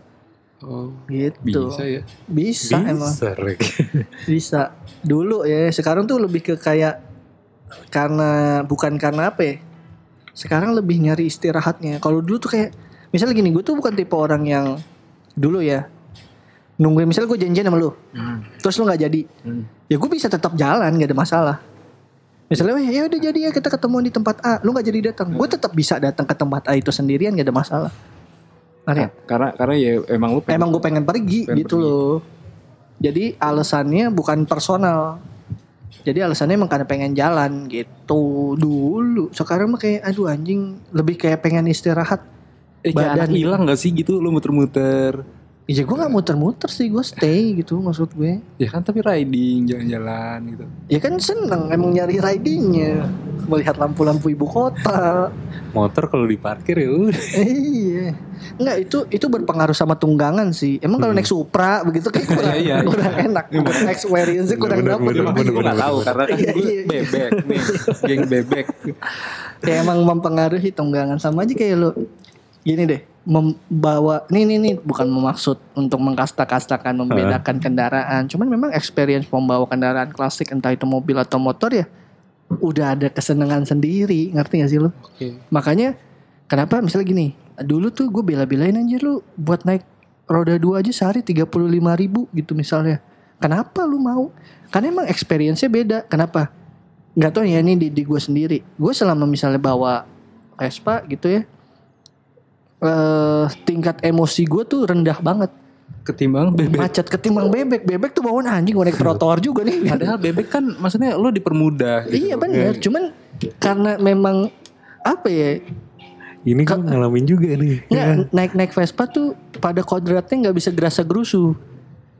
Oh, gitu bisa ya. bisa, emang Rick. bisa dulu ya sekarang tuh lebih ke kayak karena bukan karena apa ya sekarang lebih nyari istirahatnya. Kalau dulu tuh kayak misalnya gini gue tuh bukan tipe orang yang dulu ya nungguin misalnya gue janjian sama lu terus lu nggak jadi Hmm. ya gue bisa tetap jalan gak ada masalah. Misalnya "Weh, ya udah jadi ya kita ketemuan di tempat A. Lu nggak jadi datang. Gue tetap bisa datang ke tempat A itu sendirian gak ada masalah. Nggak? Karena karena ya emang lu pengen- emang gue pengen pergi Pengen gitu pergi. loh jadi alasannya bukan personal jadi alasannya emang karena pengen jalan gitu dulu sekarang mah kayak aduh anjing lebih kayak pengen istirahat eh badan. hilang gak sih gitu lu muter-muter Ya gue gak muter-muter sih, gue stay gitu maksud gue. Ya kan tapi riding jalan-jalan gitu. Ya kan seneng emang nyari ridingnya, melihat lampu-lampu ibu kota. Motor kalau diparkir ya udah. iya, enggak itu itu berpengaruh sama tunggangan sih. Emang kalau naik Supra begitu kayak kurang, Iya, iya, iya. kurang enak, kurang experience-nya kurang dapet. bener, bener, gue gak tahu karena kan Iya, gue iya. bebek nih, geng bebek. ya emang mempengaruhi tunggangan sama aja kayak lo gini deh membawa nih nih nih bukan memaksud untuk mengkasta-kastakan membedakan kendaraan cuman memang experience membawa kendaraan klasik entah itu mobil atau motor ya udah ada kesenangan sendiri ngerti gak sih lo Oke. makanya kenapa? Misalnya gini dulu tuh gue bela-belain anjir lu buat naik roda dua aja sehari 35 ribu gitu misalnya. Kenapa lu mau? Karena emang experience-nya beda. Kenapa? Nggak tahu ya ini di, di gue sendiri. Gue selama misalnya bawa Vespa gitu ya eh tingkat emosi gue tuh rendah banget Ketimbang bebek. macet ketimbang bebek bebek tuh bawaan anjing gue naik trotoar juga nih Padahal bebek kan maksudnya lo dipermudah. Gitu. iya benar cuman karena memang apa ya Ini kan ngalamin juga nih. Nggak, naik-naik Vespa tuh pada kodratnya nggak bisa gerasa gerusu.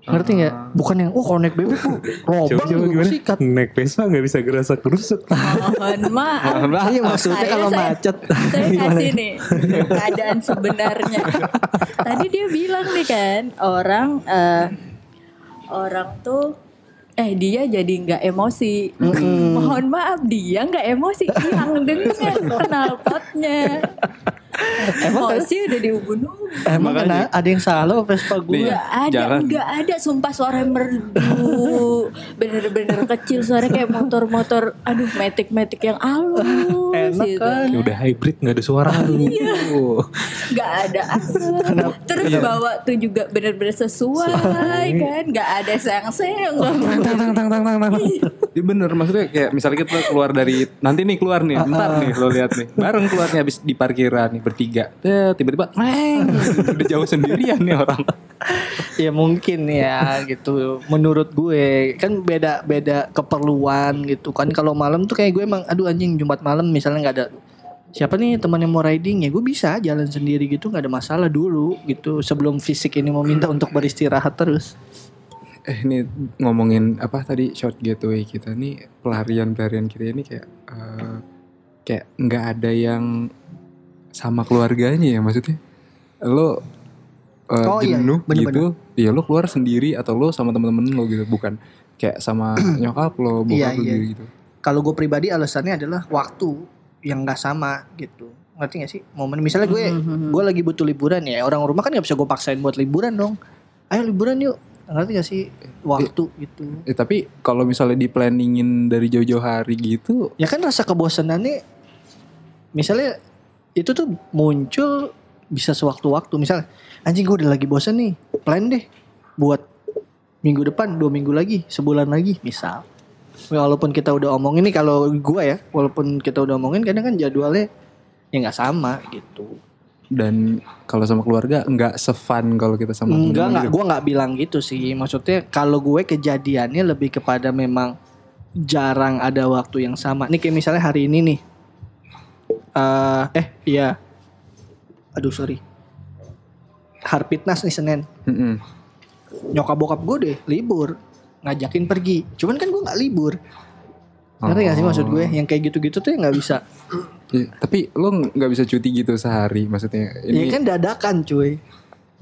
Ngerti nggak? Bukan yang, oh kalau naik bebek tuh robang Coba-coba juga gimana? sikat. Naik Vespa gak bisa gerasa kerusuk. Mohon maaf. Iya maksudnya Saya- kalau saya- macet. Saya kasih nih keadaan sebenarnya. Tadi dia bilang nih kan orang eh, orang tuh eh dia jadi nggak emosi. Mohon maaf dia nggak emosi yang dengan knalpotnya. Emosi udah di ubun-ubun. Emang kena ada yang salah sama Vespa gue. Nggak ada, jalan. nggak ada. Sumpah suara merdu, bener-bener kecil suara kayak motor-motor. Aduh, metik-metik yang halus. Enak gitu. kan? Ya udah hybrid gak ada suara. Oh. nggak ada asap. Terus bawa tuh juga bener-bener sesuai kan, nggak ada sayang-sayang. tang tang tang tang tang. Iya bener maksudnya kayak misalnya kita keluar dari nanti nih keluar nih, ntar nih lo lihat nih, bareng keluarnya habis di parkiran nih bertiga, tiba-tiba, udah jauh sendirian nih orang. Ya mungkin ya gitu. Menurut gue kan beda beda keperluan gitu kan. Kalau malam tuh kayak gue emang aduh anjing Jumat malam misalnya nggak ada siapa nih teman yang mau riding ya gue bisa jalan sendiri gitu nggak ada masalah dulu gitu sebelum fisik ini meminta untuk beristirahat terus Eh ini ngomongin apa tadi short getaway kita nih pelarian pelarian kita ini kayak eh, kayak nggak ada yang sama keluarganya ya maksudnya? Lo eh, Oh, iya, jenuh bener-bener. gitu ya lo keluar sendiri atau lo sama temen-temen lo gitu bukan kayak sama nyokap lo bokap Iya, lo iya. gitu. Kalau gue pribadi alasannya adalah waktu yang nggak sama gitu. Ngerti gak sih? Momen misalnya gue gue lagi butuh liburan ya orang rumah kan nggak bisa gue paksain buat liburan dong. Ayo liburan yuk. Ngerti gak sih? Waktu gitu. Eh, tapi kalau misalnya di planningin dari jauh-jauh hari gitu, ya kan rasa kebosanannya misalnya itu tuh muncul bisa sewaktu-waktu. Misalnya anjing gue udah lagi bosan nih. Plan deh buat minggu depan dua minggu lagi sebulan lagi misal. Walaupun kita udah omongin nih kalau gue ya walaupun kita udah omongin kadang kan jadwalnya ya nggak sama gitu. Dan kalau sama keluarga nggak sefun kalau kita sama enggak nggak gitu. gue nggak bilang gitu sih. Maksudnya kalau gue kejadiannya lebih kepada memang jarang ada waktu yang sama. Nih kayak misalnya hari ini nih eh eh iya. Aduh sorry. Harpitnas nih Senin. Mm-mm. nyokap bokap gue deh libur. Ngajakin pergi. Cuman kan gue nggak libur. Ngerti gak sih maksud gue? Yang kayak gitu-gitu tuh ya nggak bisa. Iya, tapi lo nggak bisa cuti gitu sehari maksudnya? Ini ini kan dadakan cuy.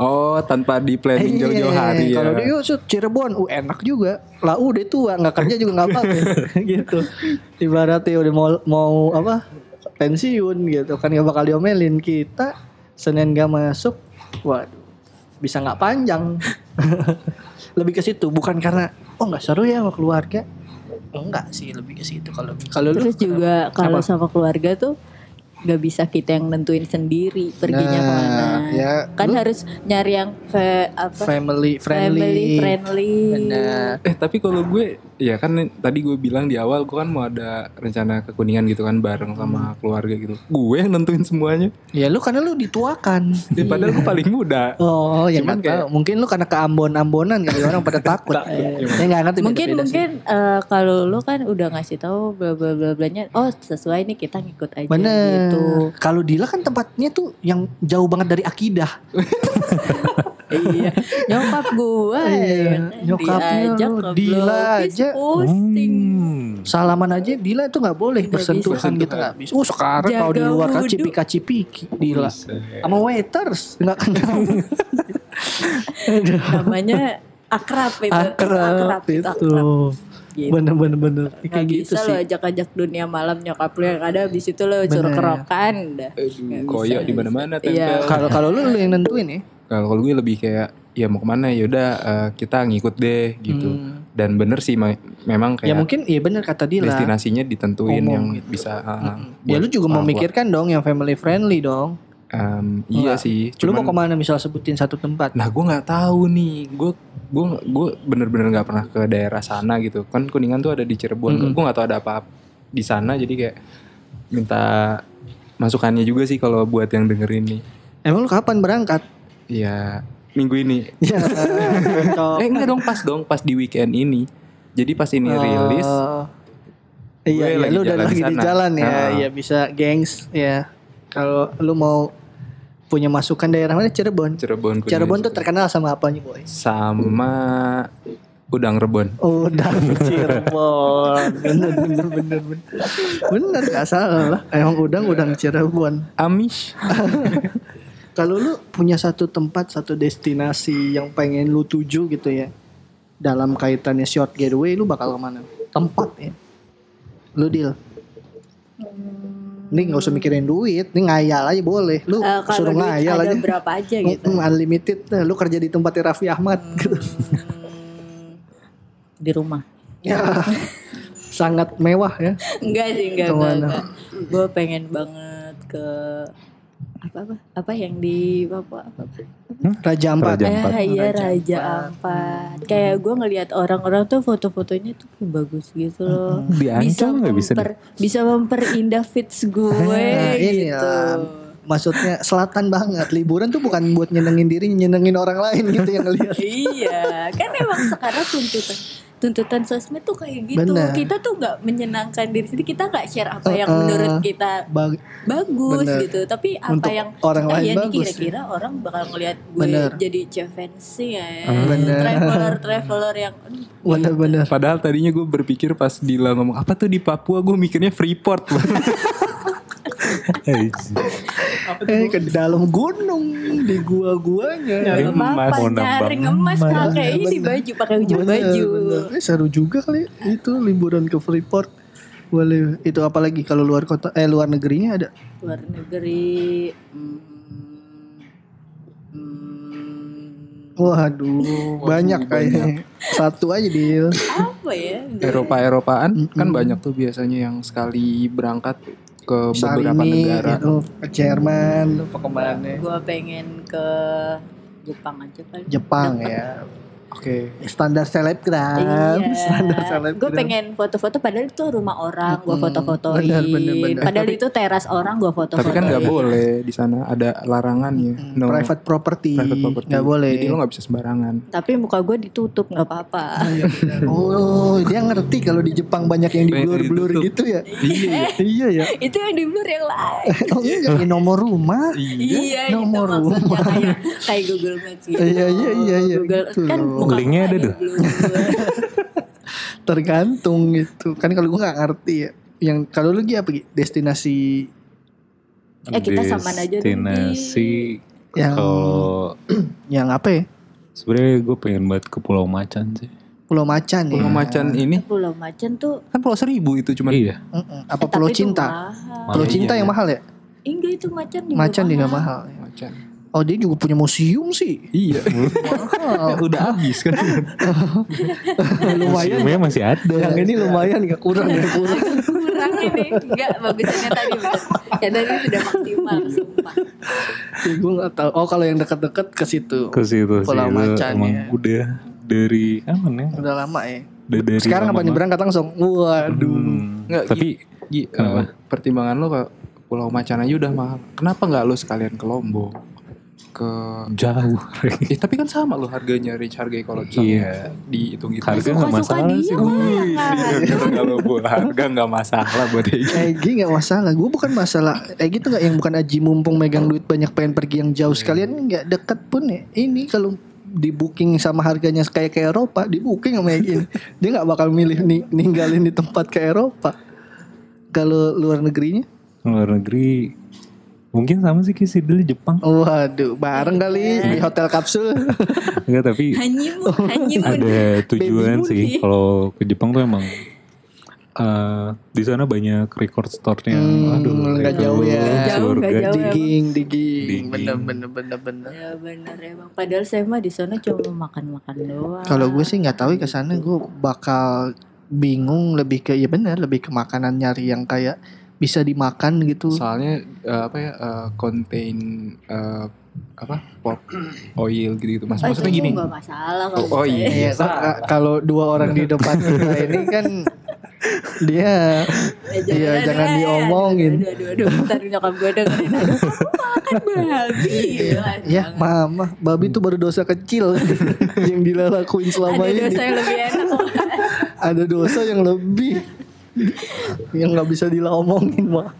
Oh tanpa di planning Iya, jauh-jauh hari ya. Kalau dia yuk Cirebon, uh enak juga. Lah udah tua, nggak kerja juga nggak apa-apa. gitu. Ibaratnya udah mau mau apa pensiun gitu kan nggak bakal diomelin kita. Senin gak masuk, waduh bisa nggak panjang. lebih ke situ, bukan karena oh nggak seru ya sama keluarga. Enggak sih, lebih ke situ kalau kalau lu Terus juga kalau sama keluarga tuh nggak bisa kita yang nentuin sendiri perginya Nah, ke mana. ya, kan lu- harus nyari yang fe, apa family friendly. family friendly. Benar. eh tapi kalau gue ya kan tadi gue bilang di awal gue kan mau ada rencana ke kuningan gitu kan bareng Hmm. sama keluarga gitu gue yang nentuin semuanya Ya lu karena lu dituakan. ya, padahal gue paling muda Oh, ya Cuman nggak tahu. Mungkin lu karena keambon-ambonan gitu orang pada takut. ya nggak ngerti. mungkin beda-beda sih. mungkin eh, kalau lo kan udah ngasih tahu bla bla bla blanya oh sesuai nih kita ngikut aja Bener. gitu Kalau Dila kan tempatnya tuh yang jauh banget dari akidah. iya nyokap gue Iya, nyokapnya diajak ke Dila aja. pusing Hmm. Salaman aja Dila itu nggak boleh bersentuhan bisa. gitu nggak bisa. Oh sekarang Jaga kalau di luar kan cipika cipiki Dila sama waiters nggak kenal. Namanya akrab itu akrab itu, itu. akrab. Gitu. Bener bener bener Nggak kayak gitu bisa lo sih. ajak-ajak dunia malam nyokap lu yang ada habis itu lo suruh kerokan dah. Nggak koyok di mana-mana Iya. tempel. Kalau kalau lu lu yang nentuin ya. Kalau kalau gue lebih kayak ya mau ke mana ya udah eh, kita ngikut deh gitu. Hmm. Dan bener sih me- memang Ya kayak mungkin iya bener kata Dila. destinasinya ditentuin Umum yang gitu. bisa. uh, Ya lu juga orang tua. memikirkan dong yang family friendly dong. Em, iya Enggak. sih. lu mau Cuman, ke mana misal sebutin satu tempat? nah gue nggak tahu nih. Gue gue gue bener-bener nggak pernah ke daerah sana gitu. Kan kuningan tuh ada di Cirebon. Mm-mm. Gue nggak tahu ada apa di sana. Jadi kayak minta masukannya juga sih kalau buat yang dengerin nih. Emang lu kapan berangkat? Ya minggu ini. Ya, cocok. Eh enggak dong pas dong pas di weekend ini. Jadi pas ini rilis Oh. Iya, iya lu udah lagi di jalan ya. Ah. Iya bisa gengs ya. Kalau lu mau punya masukan daerah mana Cirebon. Cirebon. Cirebon tuh terkenal sama apanya, Boy? sama udang rebon. Udah Cirebon. Bener bener bener bener. Bener gak salah. Emang udang udang Cirebon. Amish. Kalau lu punya satu tempat, satu destinasi yang pengen lu tuju gitu ya. Dalam kaitannya short getaway lu bakal ke mana? Tempat ya. Lu deal. Ini nggak usah mikirin duit, ini ngayal aja boleh. Lu kalau suruh ngayal ada aja. berapa aja gitu. Mm, unlimited. Nah, lu kerja di tempatnya Raffi Ahmad gitu. Hmm, di rumah. Ya. Sangat mewah ya. Enggak sih, enggak, enggak, enggak. Gue pengen banget ke apa apa apa yang di Papua apa, apa? Raja Ampat. Raja Ampat. Eh, iya Raja Raja Ampat. Ampat. Kayak gue ngelihat orang-orang tuh foto-fotonya tuh kayak bagus gitu loh. Bisa nggak bisa deh. memper, bisa memperindah fits gue Ah, iya. gitu. Maksudnya selatan banget. Liburan tuh bukan buat nyenengin diri, nyenengin orang lain gitu yang ngeliat. iya, kan emang sekarang tuntutan tuntutan sosmed tuh kayak gitu. Bener. Kita tuh nggak menyenangkan diri sendiri. Kita nggak share apa yang Uh-uh. menurut kita Bag- bagus Bener. gitu. Tapi apa Untuk yang orang lain ya bagus. kira-kira orang bakal ngelihat gue Bener. jadi fancy ya. Bener. Traveler traveler yang aduh, Bener-bener. Padahal tadinya gue berpikir pas Dila ngomong apa tuh di Papua gue mikirnya Freeport. Eh ke dalam gunung di gua-guanya. Nyari emas, nyari emas pakai ini Bener. baju, pakai ujung baju. bener. Eh, seru juga kali itu liburan ke Freeport. Boleh. Itu apalagi kalau luar kota eh luar negerinya ada. Luar negeri. hmm, hmm, Waduh, banyak kayaknya. Satu aja deal. apa ya? Eropa-Eropaan kan banyak tuh biasanya yang sekali berangkat ke beberapa Salini negara. gitu, ke Jerman, apa ke mana? Gue pengen ke Jepang aja kali. Jepang ya. Oke. Standar selebgram. Iya. Standar selebgram. Gue pengen foto-foto padahal itu rumah orang gue Mm-mm. foto-fotoin. Bener, bener, bener. Padahal Tapi- itu teras orang gue foto-fotoin. Tapi kan nggak boleh di sana ada larangannya. No. private property. Private property. Nggak boleh. Jadi lo nggak bisa sembarangan. Tapi muka gue ditutup nggak apa-apa. Oh, dia ngerti kalau di Jepang banyak yang di blur-blur gitu ya. Iya. iya ya. itu yang di blur yang lain. Oh ini nomor rumah. iya, Nomor itu maksudnya rumah. kayak kayak Google Maps gitu. Iya, iya, iya, iya, Google gitu kan loh. Muka Linknya ada tuh. Tergantung gitu. Kan kalau gue nggak ngerti ya. Yang kalau lu apa? Destinasi Eh, kita samaan aja. Destinasi yang kalau yang apa ya? sebenarnya gue pengen banget ke Pulau Macan sih. Pulau Macan ya. Pulau Macan ini Pulau Macan tuh kan Pulau Seribu itu cuma Iya. Mm-mm. Apa eh, Pulau Cinta? Pulau Iya, Cinta iya. yang mahal ya? Enggak itu Macan juga Macan juga mahal. mahal. Macan. Oh dia juga punya museum sih. Iya. Udah habis kan. lumayan. Museumnya masih ada. Yang ini lumayan nggak kurang ya kurang. Kurang ini enggak bagusnya tadi. Yang tadi sudah maksimal sumpah. ya, gue nggak tahu. Oh kalau yang dekat-dekat ke situ. ke situ. Pulau Macan, ya. udah dari kapan ya? Udah lama ya. Udah dari Sekarang apa lama nih berangkat langsung? Waduh. Hmm, Nggak, tapi Gi, Kenapa? eh, pertimbangan lo ke Pulau Macan aja udah mahal. Kenapa nggak lo sekalian ke Lombok? Ke Jauh. Eh, tapi kan sama loh harganya range harga kalau sama Iya. dihitung gitu. Harga nggak masalah dia sih. mah. kalau buat harga nggak masalah buat Egi. Egi nggak masalah. Gue bukan masalah. Egi tuh nggak yang bukan Aji mumpung megang duit banyak pengen pergi yang jauh sekalian nggak deket pun ya. Ini kalau di booking sama harganya kayak ke Eropa, di booking sama Egi. Dia nggak bakal milih nih, ninggalin di tempat ke Eropa. Kalau luar negerinya, Luar negeri mungkin sama sih kayak si dulu Jepang. waduh, bareng kali di hotel kapsul. Enggak tapi hanyimun. ada tujuan sih kalau ke Jepang tuh emang eh di sana banyak record store-nya. Hmm, Aduh, nggak jauh ya. Nggak jauh, surga. nggak jauh. digging, digging, Digging. bener bener bener bener. Ya bener emang. Padahal saya mah di sana cuma makan-makan doang. Kalau gue sih nggak tahu ya ke sana gue bakal bingung lebih ke ya benar lebih ke makanan nyari yang kayak bisa dimakan gitu. Soalnya eh, apa ya eh, contain eh, apa pork oil gitu gitu mas. Oh, Maksudnya gini. masalah kalau Oh, oh, saya. iya. Iya, ka- kalau dua orang di depan kita ini kan dia Eh, Iya, aduh, jangan eh, diomongin. Aduh, nyokap gue dengerin. Makan babi. Wah, ya jangan. mama babi itu baru dosa kecil yang dia lakuin selama Ada ini. dosa yang lebih enak. Ada dosa yang lebih yang nggak bisa diomongin mah.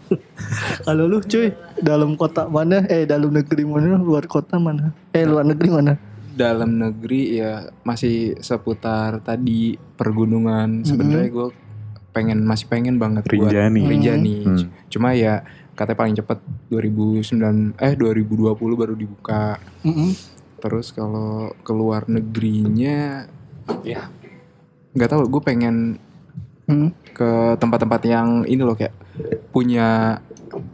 Kalau lu cuy dalam kota mana? Eh dalam negeri mana? Luar kota mana? Eh luar negeri mana? dalam negeri ya masih seputar tadi pergunungan sebenarnya gue pengen masih pengen banget buat Rinjani. Rinjani. Hmm. Cuma ya katanya paling cepat 2009 eh 2020 baru dibuka. Mm-mm. Terus kalau keluar negerinya ya nggak tahu gue pengen Hmm. ke tempat-tempat yang ini loh kayak punya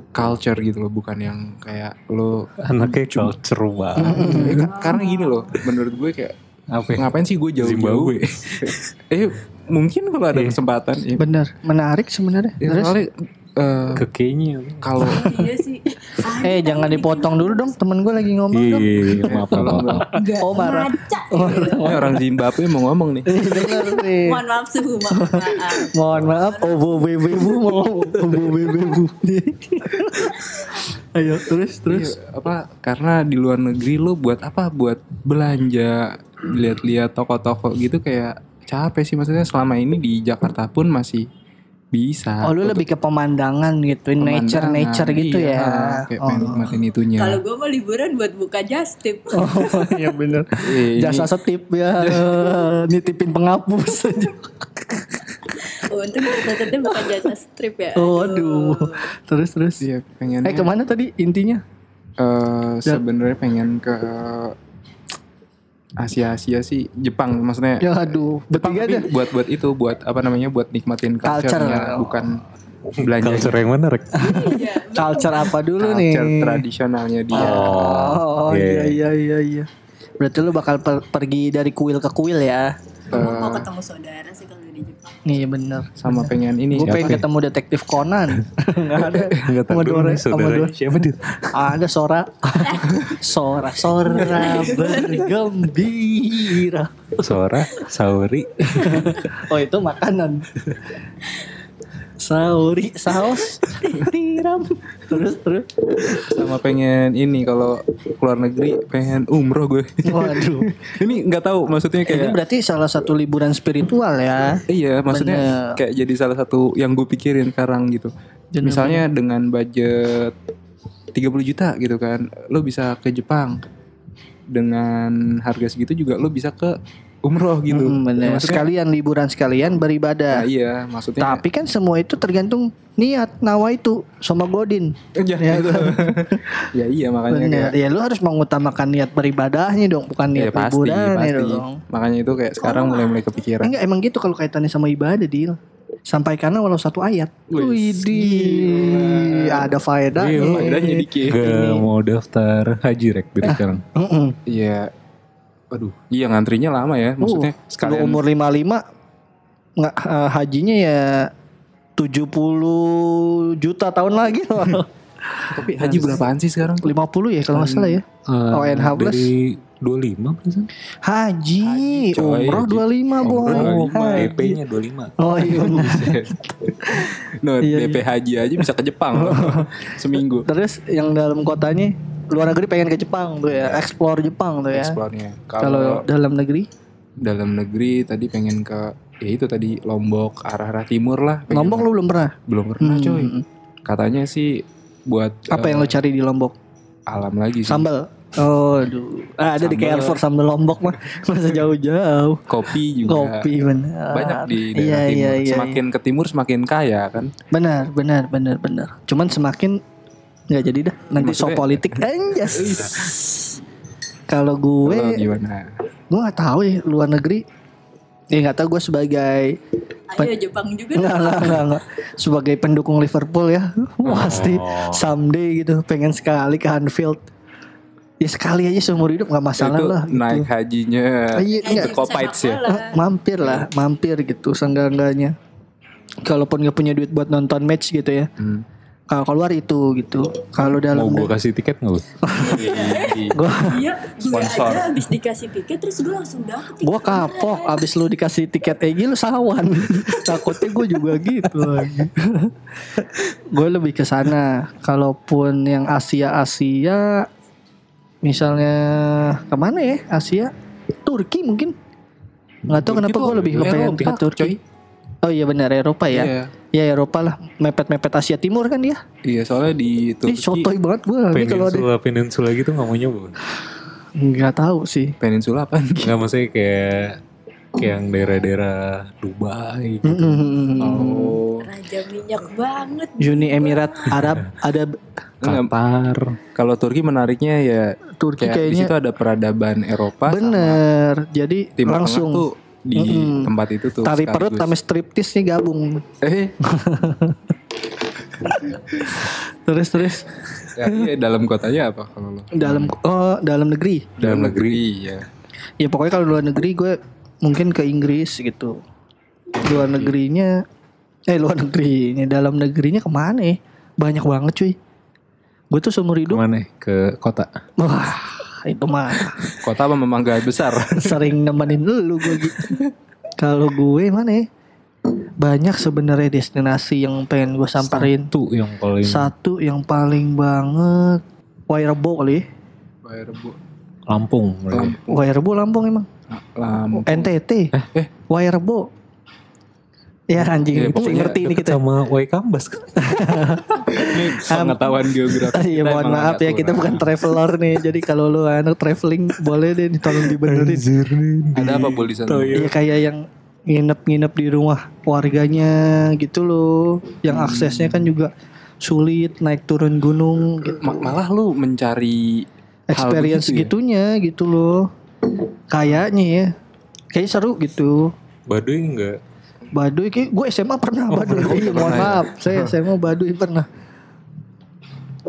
culture gitu loh bukan yang kayak lo Anaknya culture banget. Ya, ka- karena gini loh menurut gue kayak Apa ya? ngapain sih gue jauh-jauh eh mungkin kalau ada Iya. kesempatan ya, Bener, menarik sebenarnya. ya soalnya eh, Kenya. kalau Iya sih. Eh jangan dipotong dulu dong, temen gue lagi ngomong dong. Iya, maaf, maaf, maaf. Oh marah. Ngaca. ini orang Zimbabwe mau ngomong nih. Mohon maaf suhu, mohon maaf. Mohon maaf, obo bebebu mau obo bebebu. Ayo terus terus. Iya, apa karena di luar negeri lo buat apa buat belanja lihat-lihat toko-toko gitu kayak capek sih maksudnya selama ini di Jakarta pun masih bisa Oh lu untuk lebih ke pemandangan gitu, nature pemandangan. nature gitu Iya, ya. kayak Oh. pengen nikmatin itunya Kalau gue mau liburan buat buka just tip. Oh iya bener. Ini- Jasa setip ya, nitipin penghapus aja. Untung kita bukan jasa strip ya. Oh aduh. Terus terus. Iya, pengen Eh ke mana tadi intinya? Eh, sebenarnya pengen ke Asia Asia sih Jepang maksudnya Ya aduh, Jepang tapi aja. buat buat itu buat apa namanya buat nikmatin Culture. culture-nya bukan belanja Culture yang mana, Rek? Iya. Culture apa dulu nih? culture tradisionalnya dia Oh, Iya. iya iya iya iya. Berarti lu bakal per- pergi dari kuil ke kuil ya? Gua mau ketemu saudara Iya bener. sama pengen ini Gue pengen ya? ketemu detektif Conan. Nggak ada. Tahu sama saudaranya Dora. siapa dia? Ada Sora. Sora, Sora bergembira. Sora, Sauri. Oh itu makanan. Sauri, saus, tiram. Terus terus. sama pengen ini kalau keluar negeri pengen umroh gue Waduh. ini nggak tahu maksudnya Ini kayak berarti salah satu liburan spiritual ya. iya maksudnya Bener. kayak jadi salah satu yang gue pikirin sekarang gitu Bener, misalnya dengan budget 30 juta gitu kan lo bisa ke Jepang dengan harga segitu juga lo bisa ke umroh gitu Hmm, bener. Ya, maksudnya- Sekalian liburan sekalian beribadah. Nah, iya maksudnya Tapi kan semua itu tergantung niat nawa itu sama Godin. ya, Ya, ya iya makanya Bener. kayak Ya lu harus mengutamakan niat beribadahnya dong, bukan ya niat pasti liburan pasti dong. makanya itu kayak sekarang mulai mulai kepikiran Enggak emang gitu kalau kaitannya sama ibadah, Dil. Sampaikanlah walau satu ayat. Widih, ada faedahnya. Iya, faedahnya dikit Gak mau daftar haji, Rek, dari sekarang. Heeh. Iya. Aduh, iya ngantrinya lama ya. Maksudnya Uh, sekalian umur 55 nggak eh, hajinya ya 70 juta tahun lagi loh. Tapi haji berapaan sih sekarang? 50 ya kalau nggak salah ya. Eh, ONH plus. Dari 25 persen. Haji, coy. umroh 25 boy. Oh, Haji. DP-nya 25. Oh iya. No, Iya, DP haji aja bisa ke Jepang loh. seminggu. Terus yang dalam kotanya luar negeri pengen ke Jepang tuh ya, explore Jepang tuh ya. Explore-nya. Kalau dalam negeri, dalam negeri tadi pengen ke ya itu tadi Lombok arah-arah timur lah. Lombok lu belum pernah? belum pernah Hmm. coy. Katanya sih buat Apa eh, yang lu cari di Lombok? alam lagi sih. Sambal. Oh, aduh. Ah, ada di Sambal. Carrefour sambal Lombok mah. Masa jauh-jauh. Kopi juga. Kopi benar. Banyak di Iya, daerah timur. iya, iya, semakin ke timur semakin kaya kan. Benar, benar, benar, benar. Cuman semakin nggak jadi dah. Nanti so Maksudnya- politik. Anjas. Kalau gue, gimana? gue nggak tahu ya luar negeri. Ya nggak tahu gue sebagai Ayo Jepang juga Enggak, enggak, enggak, enggak. Sebagai pendukung Liverpool ya, pasti Oh. someday gitu pengen sekali ke Anfield. Ya sekali aja seumur hidup nggak masalah itu lah. Gitu. naik hajinya Iya, Haji bisa Kopites ya? mampir lah, mampir gitu seenggak-enggaknya. Kalaupun nggak punya duit buat nonton match gitu ya. Hmm. Kalau keluar itu gitu. Kalau dalam Mau gue kasih tiket nggak lu? gua Iya, gue Sponsor. aja habis dikasih tiket terus gue langsung dapet gua kapok abis lu dikasih tiket Egi lu sawan takutnya gue juga gitu lagi gue lebih ke sana kalaupun yang Asia Asia misalnya ke mana ya? Asia? Turki mungkin? Nggak tahu kenapa gue lebih Eropa, kepengen ke Turki. coy. oh iya benar Eropa ya? Iya. ya Eropa lah. Mepet-mepet Asia Timur kan ya Iya, soalnya di Ih Turki sotoy banget gue ini kalau ada. Peninsula peninsula gitu nggak mau nyoba. nggak tahu sih. Peninsula apa? Nggak maksudnya kayak yang daerah-daerah Dubai. gitu. Mm-mm. Oh, raja minyak banget Uni Emirat Arab ada Qatar. kalau Turki menariknya ya Turki kayak di kayaknya situ ada peradaban Eropa sama Bener, jadi Timur langsung tuh di Mm-mm. tempat itu tuh. tari perut sama striptis nih gabung. Eh, Terus terus ya, iya, dalam kotanya apa kalau lo? dalam oh dalam negeri. Dalam negeri ya. Ya pokoknya kalau luar negeri gue mungkin ke Inggris gitu. Luar negerinya eh luar negerinya dalam negerinya ke mana ya? Banyak banget cuy. Gue tuh seumur hidup Ke mana? Ke kota. wah itu mah Kota apa memangga besar? sering nemenin lu gue gitu. Kalau gue mana ya? Banyak sebenarnya destinasi yang pengen gue samperin. Tuh yang paling Satu yang paling banget Wairebo kali ya. Bu. Lampung. berarti. Wairebo Lampung emang Lampung. NTT eh. Wairebo Ya anjing Ya, itu ngerti nih Deket kita sama Waikambas kan? Ini pengetahuan geografi. Iya mohon maaf ya kita bukan traveler nih Jadi kalau lu anak traveling boleh deh tolong dibenerin Ada apa boleh di sana? Iya kayak yang nginep-nginep di rumah warganya gitu loh Yang aksesnya kan juga sulit naik turun gunung gitu Ma- malah lu mencari Experience begitu ya? gitunya gitu loh Kayaknya ya Kayaknya seru gitu Baduy enggak? Baduy kayak gue SMA pernah Baduy. Iya, mohon pernah ya? maaf. Saya SMA Baduy pernah.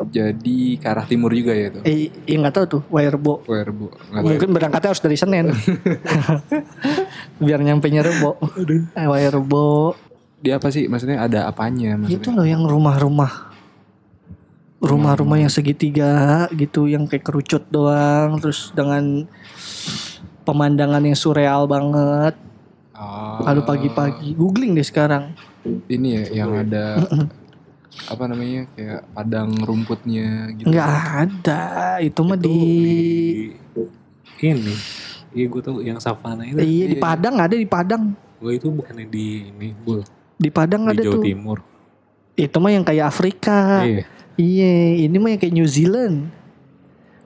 Jadi ke arah timur juga ya tuh. Eh, ya nggak tahu tuh. Nggak tahu. Mungkin berangkatnya harus dari Senin. Biar nyampe nya Rebo. Eh, Wairebo. Dia apa sih? Maksudnya ada apanya? Maksudnya? Itu loh yang rumah-rumah. Rumah-rumah yang segitiga gitu yang kayak kerucut doang terus dengan pemandangan yang surreal banget. Oh, Lalu pagi-pagi googling deh sekarang. Ini ya yang ada apa namanya kayak padang rumputnya gitu. Nggak ada. Itu mah di Ini. Iya gue tuh yang savana itu. Iya di Padang ada di Padang. Gue itu bukannya di ini, Bul. Di Padang Di ada Jawa tuh. Timur. Itu mah yang kayak Afrika. Iya. Iya, ini mah yang kayak New Zealand.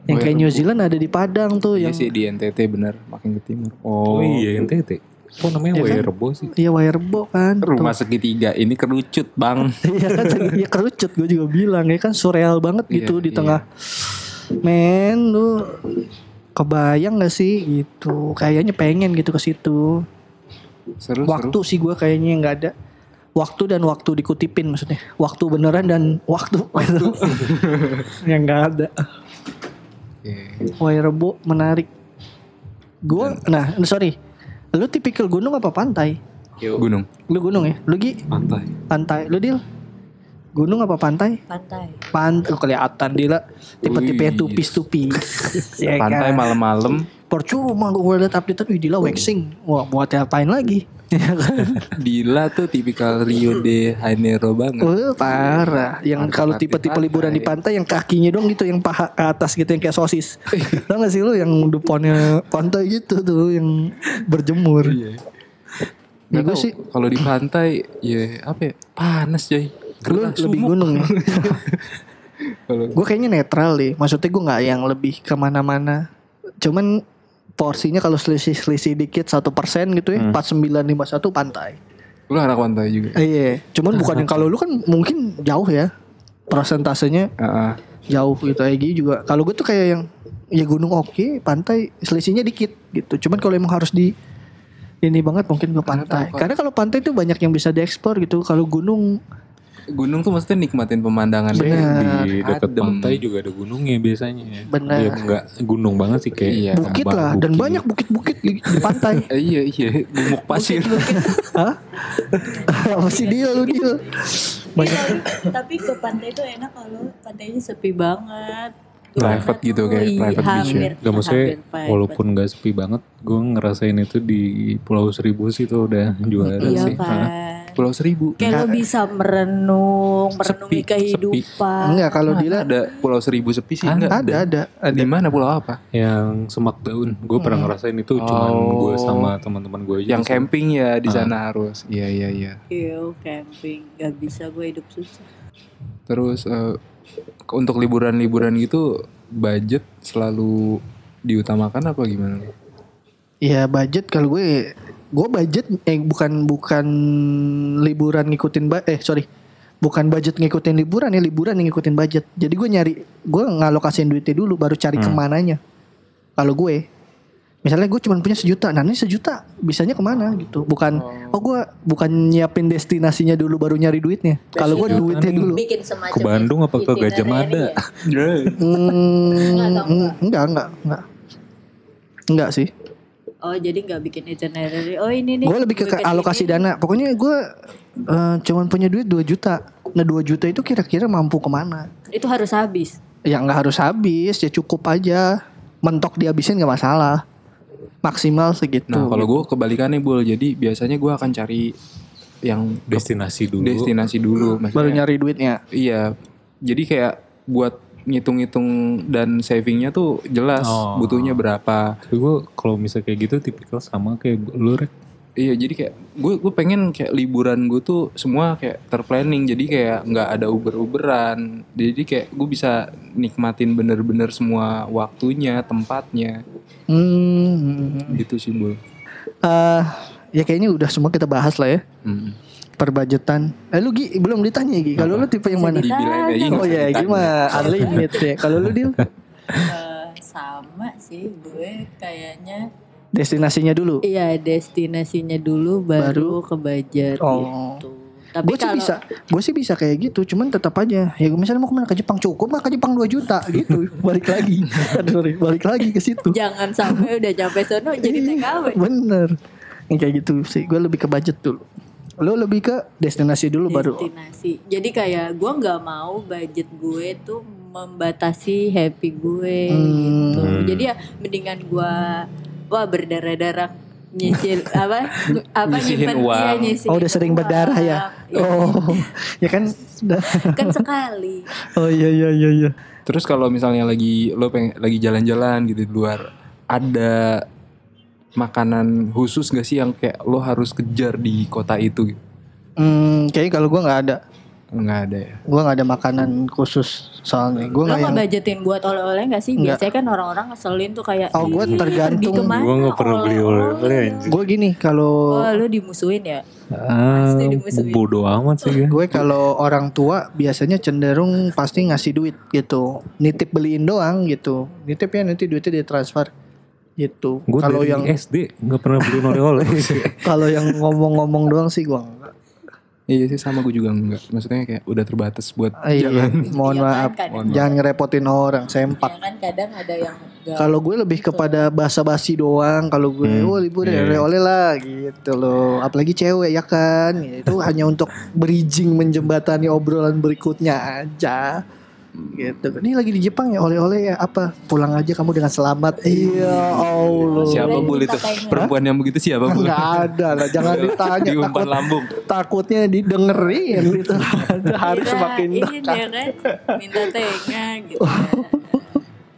Yang kayak New Zealand ada di Padang tuh Iya yang sih di NTT bener makin ke timur. Oh, iya NTT. Kok namanya kan? Wairebo sih? Iya Wairebo kan. Rumah segitiga ini kerucut bang. Iya kan ya kerucut gue juga bilang ya kan surreal banget gitu Iya, di iya. tengah. Men lu kebayang gak sih gitu. Kayaknya pengen gitu ke situ. Seru Waktu sih gue kayaknya nggak ada. Waktu dan waktu dikutipin maksudnya. Waktu beneran dan waktu. Waktu. yang nggak ada. Oke. Wairebo menarik. Gue, nah sorry, lu tipikal gunung apa pantai? Gunung. Lu gunung ya? Lu Gi? Pantai. Pantai. Lu Dil? Gunung apa pantai? Pantai. Pantai oh, kelihatan dia tipe-tipe Wih. tupis-tupis. Ya Pantai malam-malam Percuma gue liat update wih Dila waxing. Wah, buat ngapain lagi? Dila tuh tipikal Rio de Janeiro banget. Wah, parah. Yang kalau tipe-tipe liburan di pantai yang kakinya dong gitu yang paha ke atas gitu yang kayak sosis. Tahu gak sih lu yang depannya pantai gitu tuh yang berjemur. Iya. Ya, Nggak gue sih kalau di pantai ya apa ya? Panas coy. lu lebih sumuk. gunung gue kayaknya netral deh. Maksudnya gue nggak yang lebih ke mana-mana. Cuman porsinya kalau selisih-selisih dikit satu persen gitu ya, 4951 pantai. lu anak pantai juga. Eh, iya, cuman bukan yang kalau lu kan mungkin jauh ya persentasenya Heeh. jauh gitu Egi juga kalau gue tuh kayak yang ya gunung oke pantai selisihnya dikit gitu cuman kalau emang harus di ini banget mungkin ke pantai karena kalau pantai tuh banyak yang bisa diekspor gitu kalau gunung Gunung tuh maksudnya nikmatin pemandangan Bener. Di dekat pantai juga ada gunungnya biasanya. Bener. Ya enggak gunung banget sih kayak Iya. bukit lah dan bukit. banyak bukit-bukit di, di pantai iya iya, gumuk pasir. Hah? apa sih dia lu dia banyak Iya, tapi ke pantai itu enak kalau pantainya sepi banget. Private gitu, kayak Iya, private beach ya. Gak maksudnya walaupun gak sepi banget, gue ngerasain itu di Pulau Seribu sih tuh udah juara iya sih. kan. Pulau Seribu. Kayak lo bisa merenung, merenungi Sepi, kehidupan. enggak kalau Dila ada Pulau Seribu sepi sih enggak ada ada ada Di mana pulau apa? Yang semak daun, gue pernah ngerasain itu cuman Oh. gue sama teman-teman gue aja. Yang camping ya di Ah. sana harus. Iya iya iya. Iya, camping. Gak bisa gue hidup susah. Terus ke- untuk liburan-liburan gitu budget selalu diutamakan apa gimana? Ya budget kalau gue gue budget eh bukan bukan liburan ngikutin ba- eh sorry. Bukan budget ngikutin liburan ya liburan yang ngikutin budget. Jadi gue nyari gue ngalokasin duitnya dulu baru cari ke mananya. Kalau gue misalnya gue cuma punya sejuta nah ini sejuta bisanya ke mana gitu bukan oh, gue bukan nyiapin destinasinya dulu baru nyari duitnya kalau gue Biasanya duitnya dulu Bikin Ke Bandung apa ke Gajah Mada? itinerary ya? Hmm, Nggak tahu, mm, enggak enggak enggak enggak sih Oh jadi nggak bikin itinerary. Oh ini nih. Gue lebih ke, alokasi ini. dana. Pokoknya gue eh, cuman punya duit 2 juta. Nah 2 juta itu kira-kira mampu ke mana? Itu harus habis. Ya nggak harus habis, ya cukup aja. Mentok dihabisin nggak masalah. Maksimal segitu. Nah kalau gue kebalikannya bul, jadi biasanya gue akan cari yang Destinasi dulu. destinasi dulu. baru Maksudnya, nyari duitnya. Iya, jadi kayak buat ngitung-ngitung dan savingnya tuh jelas Oh. butuhnya berapa. Tapi gue kalau misalnya kayak gitu tipikal sama kayak lu rek. Iya, jadi kayak gue gue pengen kayak liburan gue tuh semua kayak terplanning, jadi kayak nggak ada uber-uberan. Jadi kayak gue bisa nikmatin bener-bener semua waktunya, tempatnya, Hmm. gitu sih bul. Eh, ya kayaknya udah semua kita bahas lah ya. Hmm. Perbudgetan. Eh lu Gi, belum ditanya Gi. Kalau lu tipe yang mana? Dibilang Oh ya, ditanya. gimana? Unlimited ya. Kalau lu Dil, Eh, sama sih gue kayaknya. Destinasinya dulu. Iya destinasinya dulu baru, ke budget Oh. gitu. Tapi gue sih kalau bisa gue sih bisa kayak gitu cuman tetap aja ya misalnya mau ke mana ke Jepang cukup mah ke Jepang 2 juta gitu balik lagi Aduh, sorry balik lagi ke situ jangan sampai udah sampai sono jadi Iya, TKW. bener yang kayak gitu sih gue lebih ke budget dulu lo lebih ke destinasi dulu baru destinasi. Jadi kayak gue nggak mau budget gue tuh membatasi happy gue gitu. Hmm. Jadi ya mendingan gue wah berdarah-darah nyicil apa apa nyimpen uang. iya, nyisihin oh udah sering uang. berdarah ya Iya, oh ya kan udah kan sekali. oh iya iya iya iya Terus kalau misalnya lagi lo pengen lagi jalan-jalan gitu di luar, ada makanan khusus gak sih yang kayak lo harus kejar di kota itu? gitu? hmm, kayaknya kalau gue nggak ada Nggak ada ya. gue nggak ada makanan khusus soalnya gue Lo nggak nggak yang budgetin buat oleh-oleh gak sih? Nggak. Biasanya kan orang-orang ngeselin tuh kayak Oh, gua "Ih, tergantung. Gua nggak pernah beli oleh-oleh, gue gini kalau Oh lu dimusuhin ya? Ah, bodoh amat sih. Gue kalau orang tua biasanya cenderung pasti ngasih duit gitu. Nitip beliin doang gitu. Nitip ya nanti duitnya ditransfer gitu. Gue Kalau yang SD nggak pernah beli oleh-oleh. kalau yang ngomong-ngomong doang sih gue enggak. Iya sih sama gue juga enggak. Maksudnya kayak udah terbatas buat Iya, jalan. mohon Iya kan, maaf. kadang- Jangan ngerepotin orang, sempak. Ya kan kadang ada yang Kalau gue lebih kepada basa-basi doang. Kalau gue, Hmm, oh libur ya, iya. oleh lah gitu loh. Apalagi cewek ya kan. Itu hanya untuk bridging menjembatani obrolan berikutnya aja. Gitu. Ini lagi di Jepang ya oleh-oleh ya apa? Pulang aja kamu dengan selamat. Iya Allah. Siapa Boleh bul itu? Perempuan yang begitu siapa bul? Enggak ada lah, jangan ditanya. Diumpan Takut, lambung. takutnya didengerin gitu. Harus Kira semakin ini dekat. ya kan minta tenga gitu.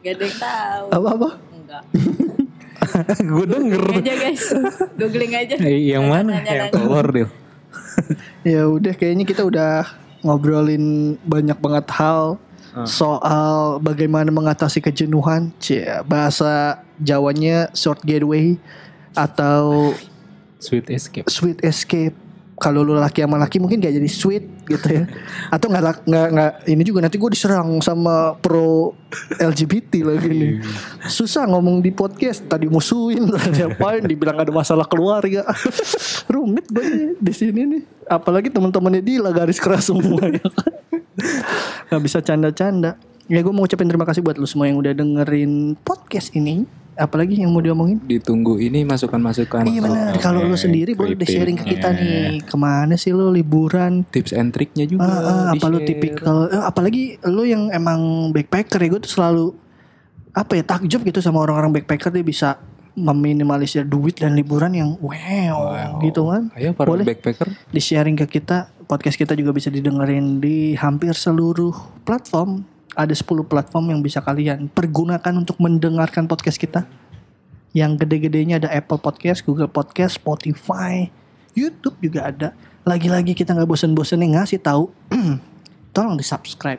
Gak ada yang tahu. Apa-apa? Enggak. gue denger. Aja guys. Googling aja. Eh, yang mana? Yang telur deh. Ya udah kayaknya kita udah ngobrolin banyak banget hal soal bagaimana mengatasi kejenuhan. Cie, bahasa Jawanya short getaway atau Sweet escape. sweet escape. Kalau lu laki sama laki mungkin gak jadi sweet gitu ya. Atau nggak nggak nggak ini juga nanti gue diserang sama pro LGBT lagi nih. Susah ngomong di podcast. Tadi musuhin, tadi apain, dibilang ada masalah keluarga. Rumit gue di sini nih. Apalagi teman-temannya Dila garis keras semua ya kan. Gak bisa canda-canda. Ya gue mau ucapin terima kasih buat lu semua yang udah dengerin podcast ini. Apalagi yang mau diomongin? Ditunggu ini masukan-masukan. Iya benar. Kalau lu sendiri boleh deh sharing ke kita nih. Ke mana sih lu liburan? Tips and triknya juga. Ah, ah, apa lu tipikal? eh, apalagi lu yang emang backpacker ya gue tuh selalu apa ya takjub gitu sama orang-orang backpacker dia bisa meminimalisir duit dan liburan yang wow, gitu kan. Ayo para Boleh. backpacker. Di sharing ke kita. Podcast kita juga bisa didengerin di hampir seluruh platform. Ada 10 platform yang bisa kalian pergunakan untuk mendengarkan podcast kita. Yang gede-gedenya ada Apple Podcast, Google Podcast, Spotify, YouTube juga ada. Lagi-lagi kita nggak bosen-bosen nih ngasih tahu. Tolong di subscribe.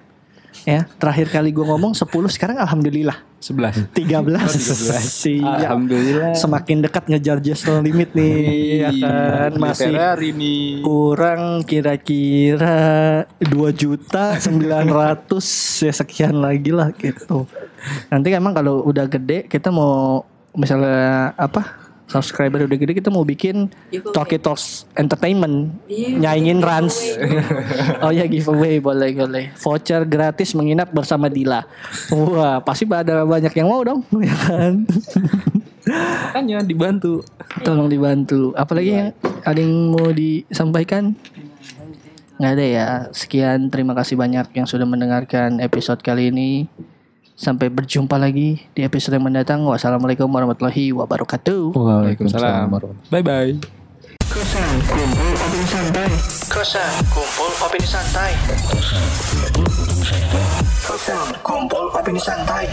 Ya, terakhir kali gue ngomong 10 sekarang alhamdulillah 11. 13. Siap. Alhamdulillah. Semakin dekat ngejar just limit nih ya kan masih nih. kurang kira-kira 2 juta 900 ya sekian lagi lah gitu. Nanti emang kalau udah gede kita mau misalnya apa subscriber udah gede kita mau bikin. Talkie Talks Entertainment Iya, nyaingin giveaway. Rans. oh ya giveaway boleh boleh. Voucher gratis menginap bersama Dila. Wah pasti ada banyak yang mau dong ya kan. Makanya dibantu. Tolong dibantu. Apalagi yang ada yang mau disampaikan? Nggak ada ya. Sekian terima kasih banyak yang sudah mendengarkan episode kali ini. Sampai berjumpa lagi di episode yang mendatang. Wassalamualaikum warahmatullahi wabarakatuh. Waalaikumsalam warahmatullahi Bye bye. Kosan kumpul opini santai. Kosan kumpul opini santai. Kosan kumpul opini santai.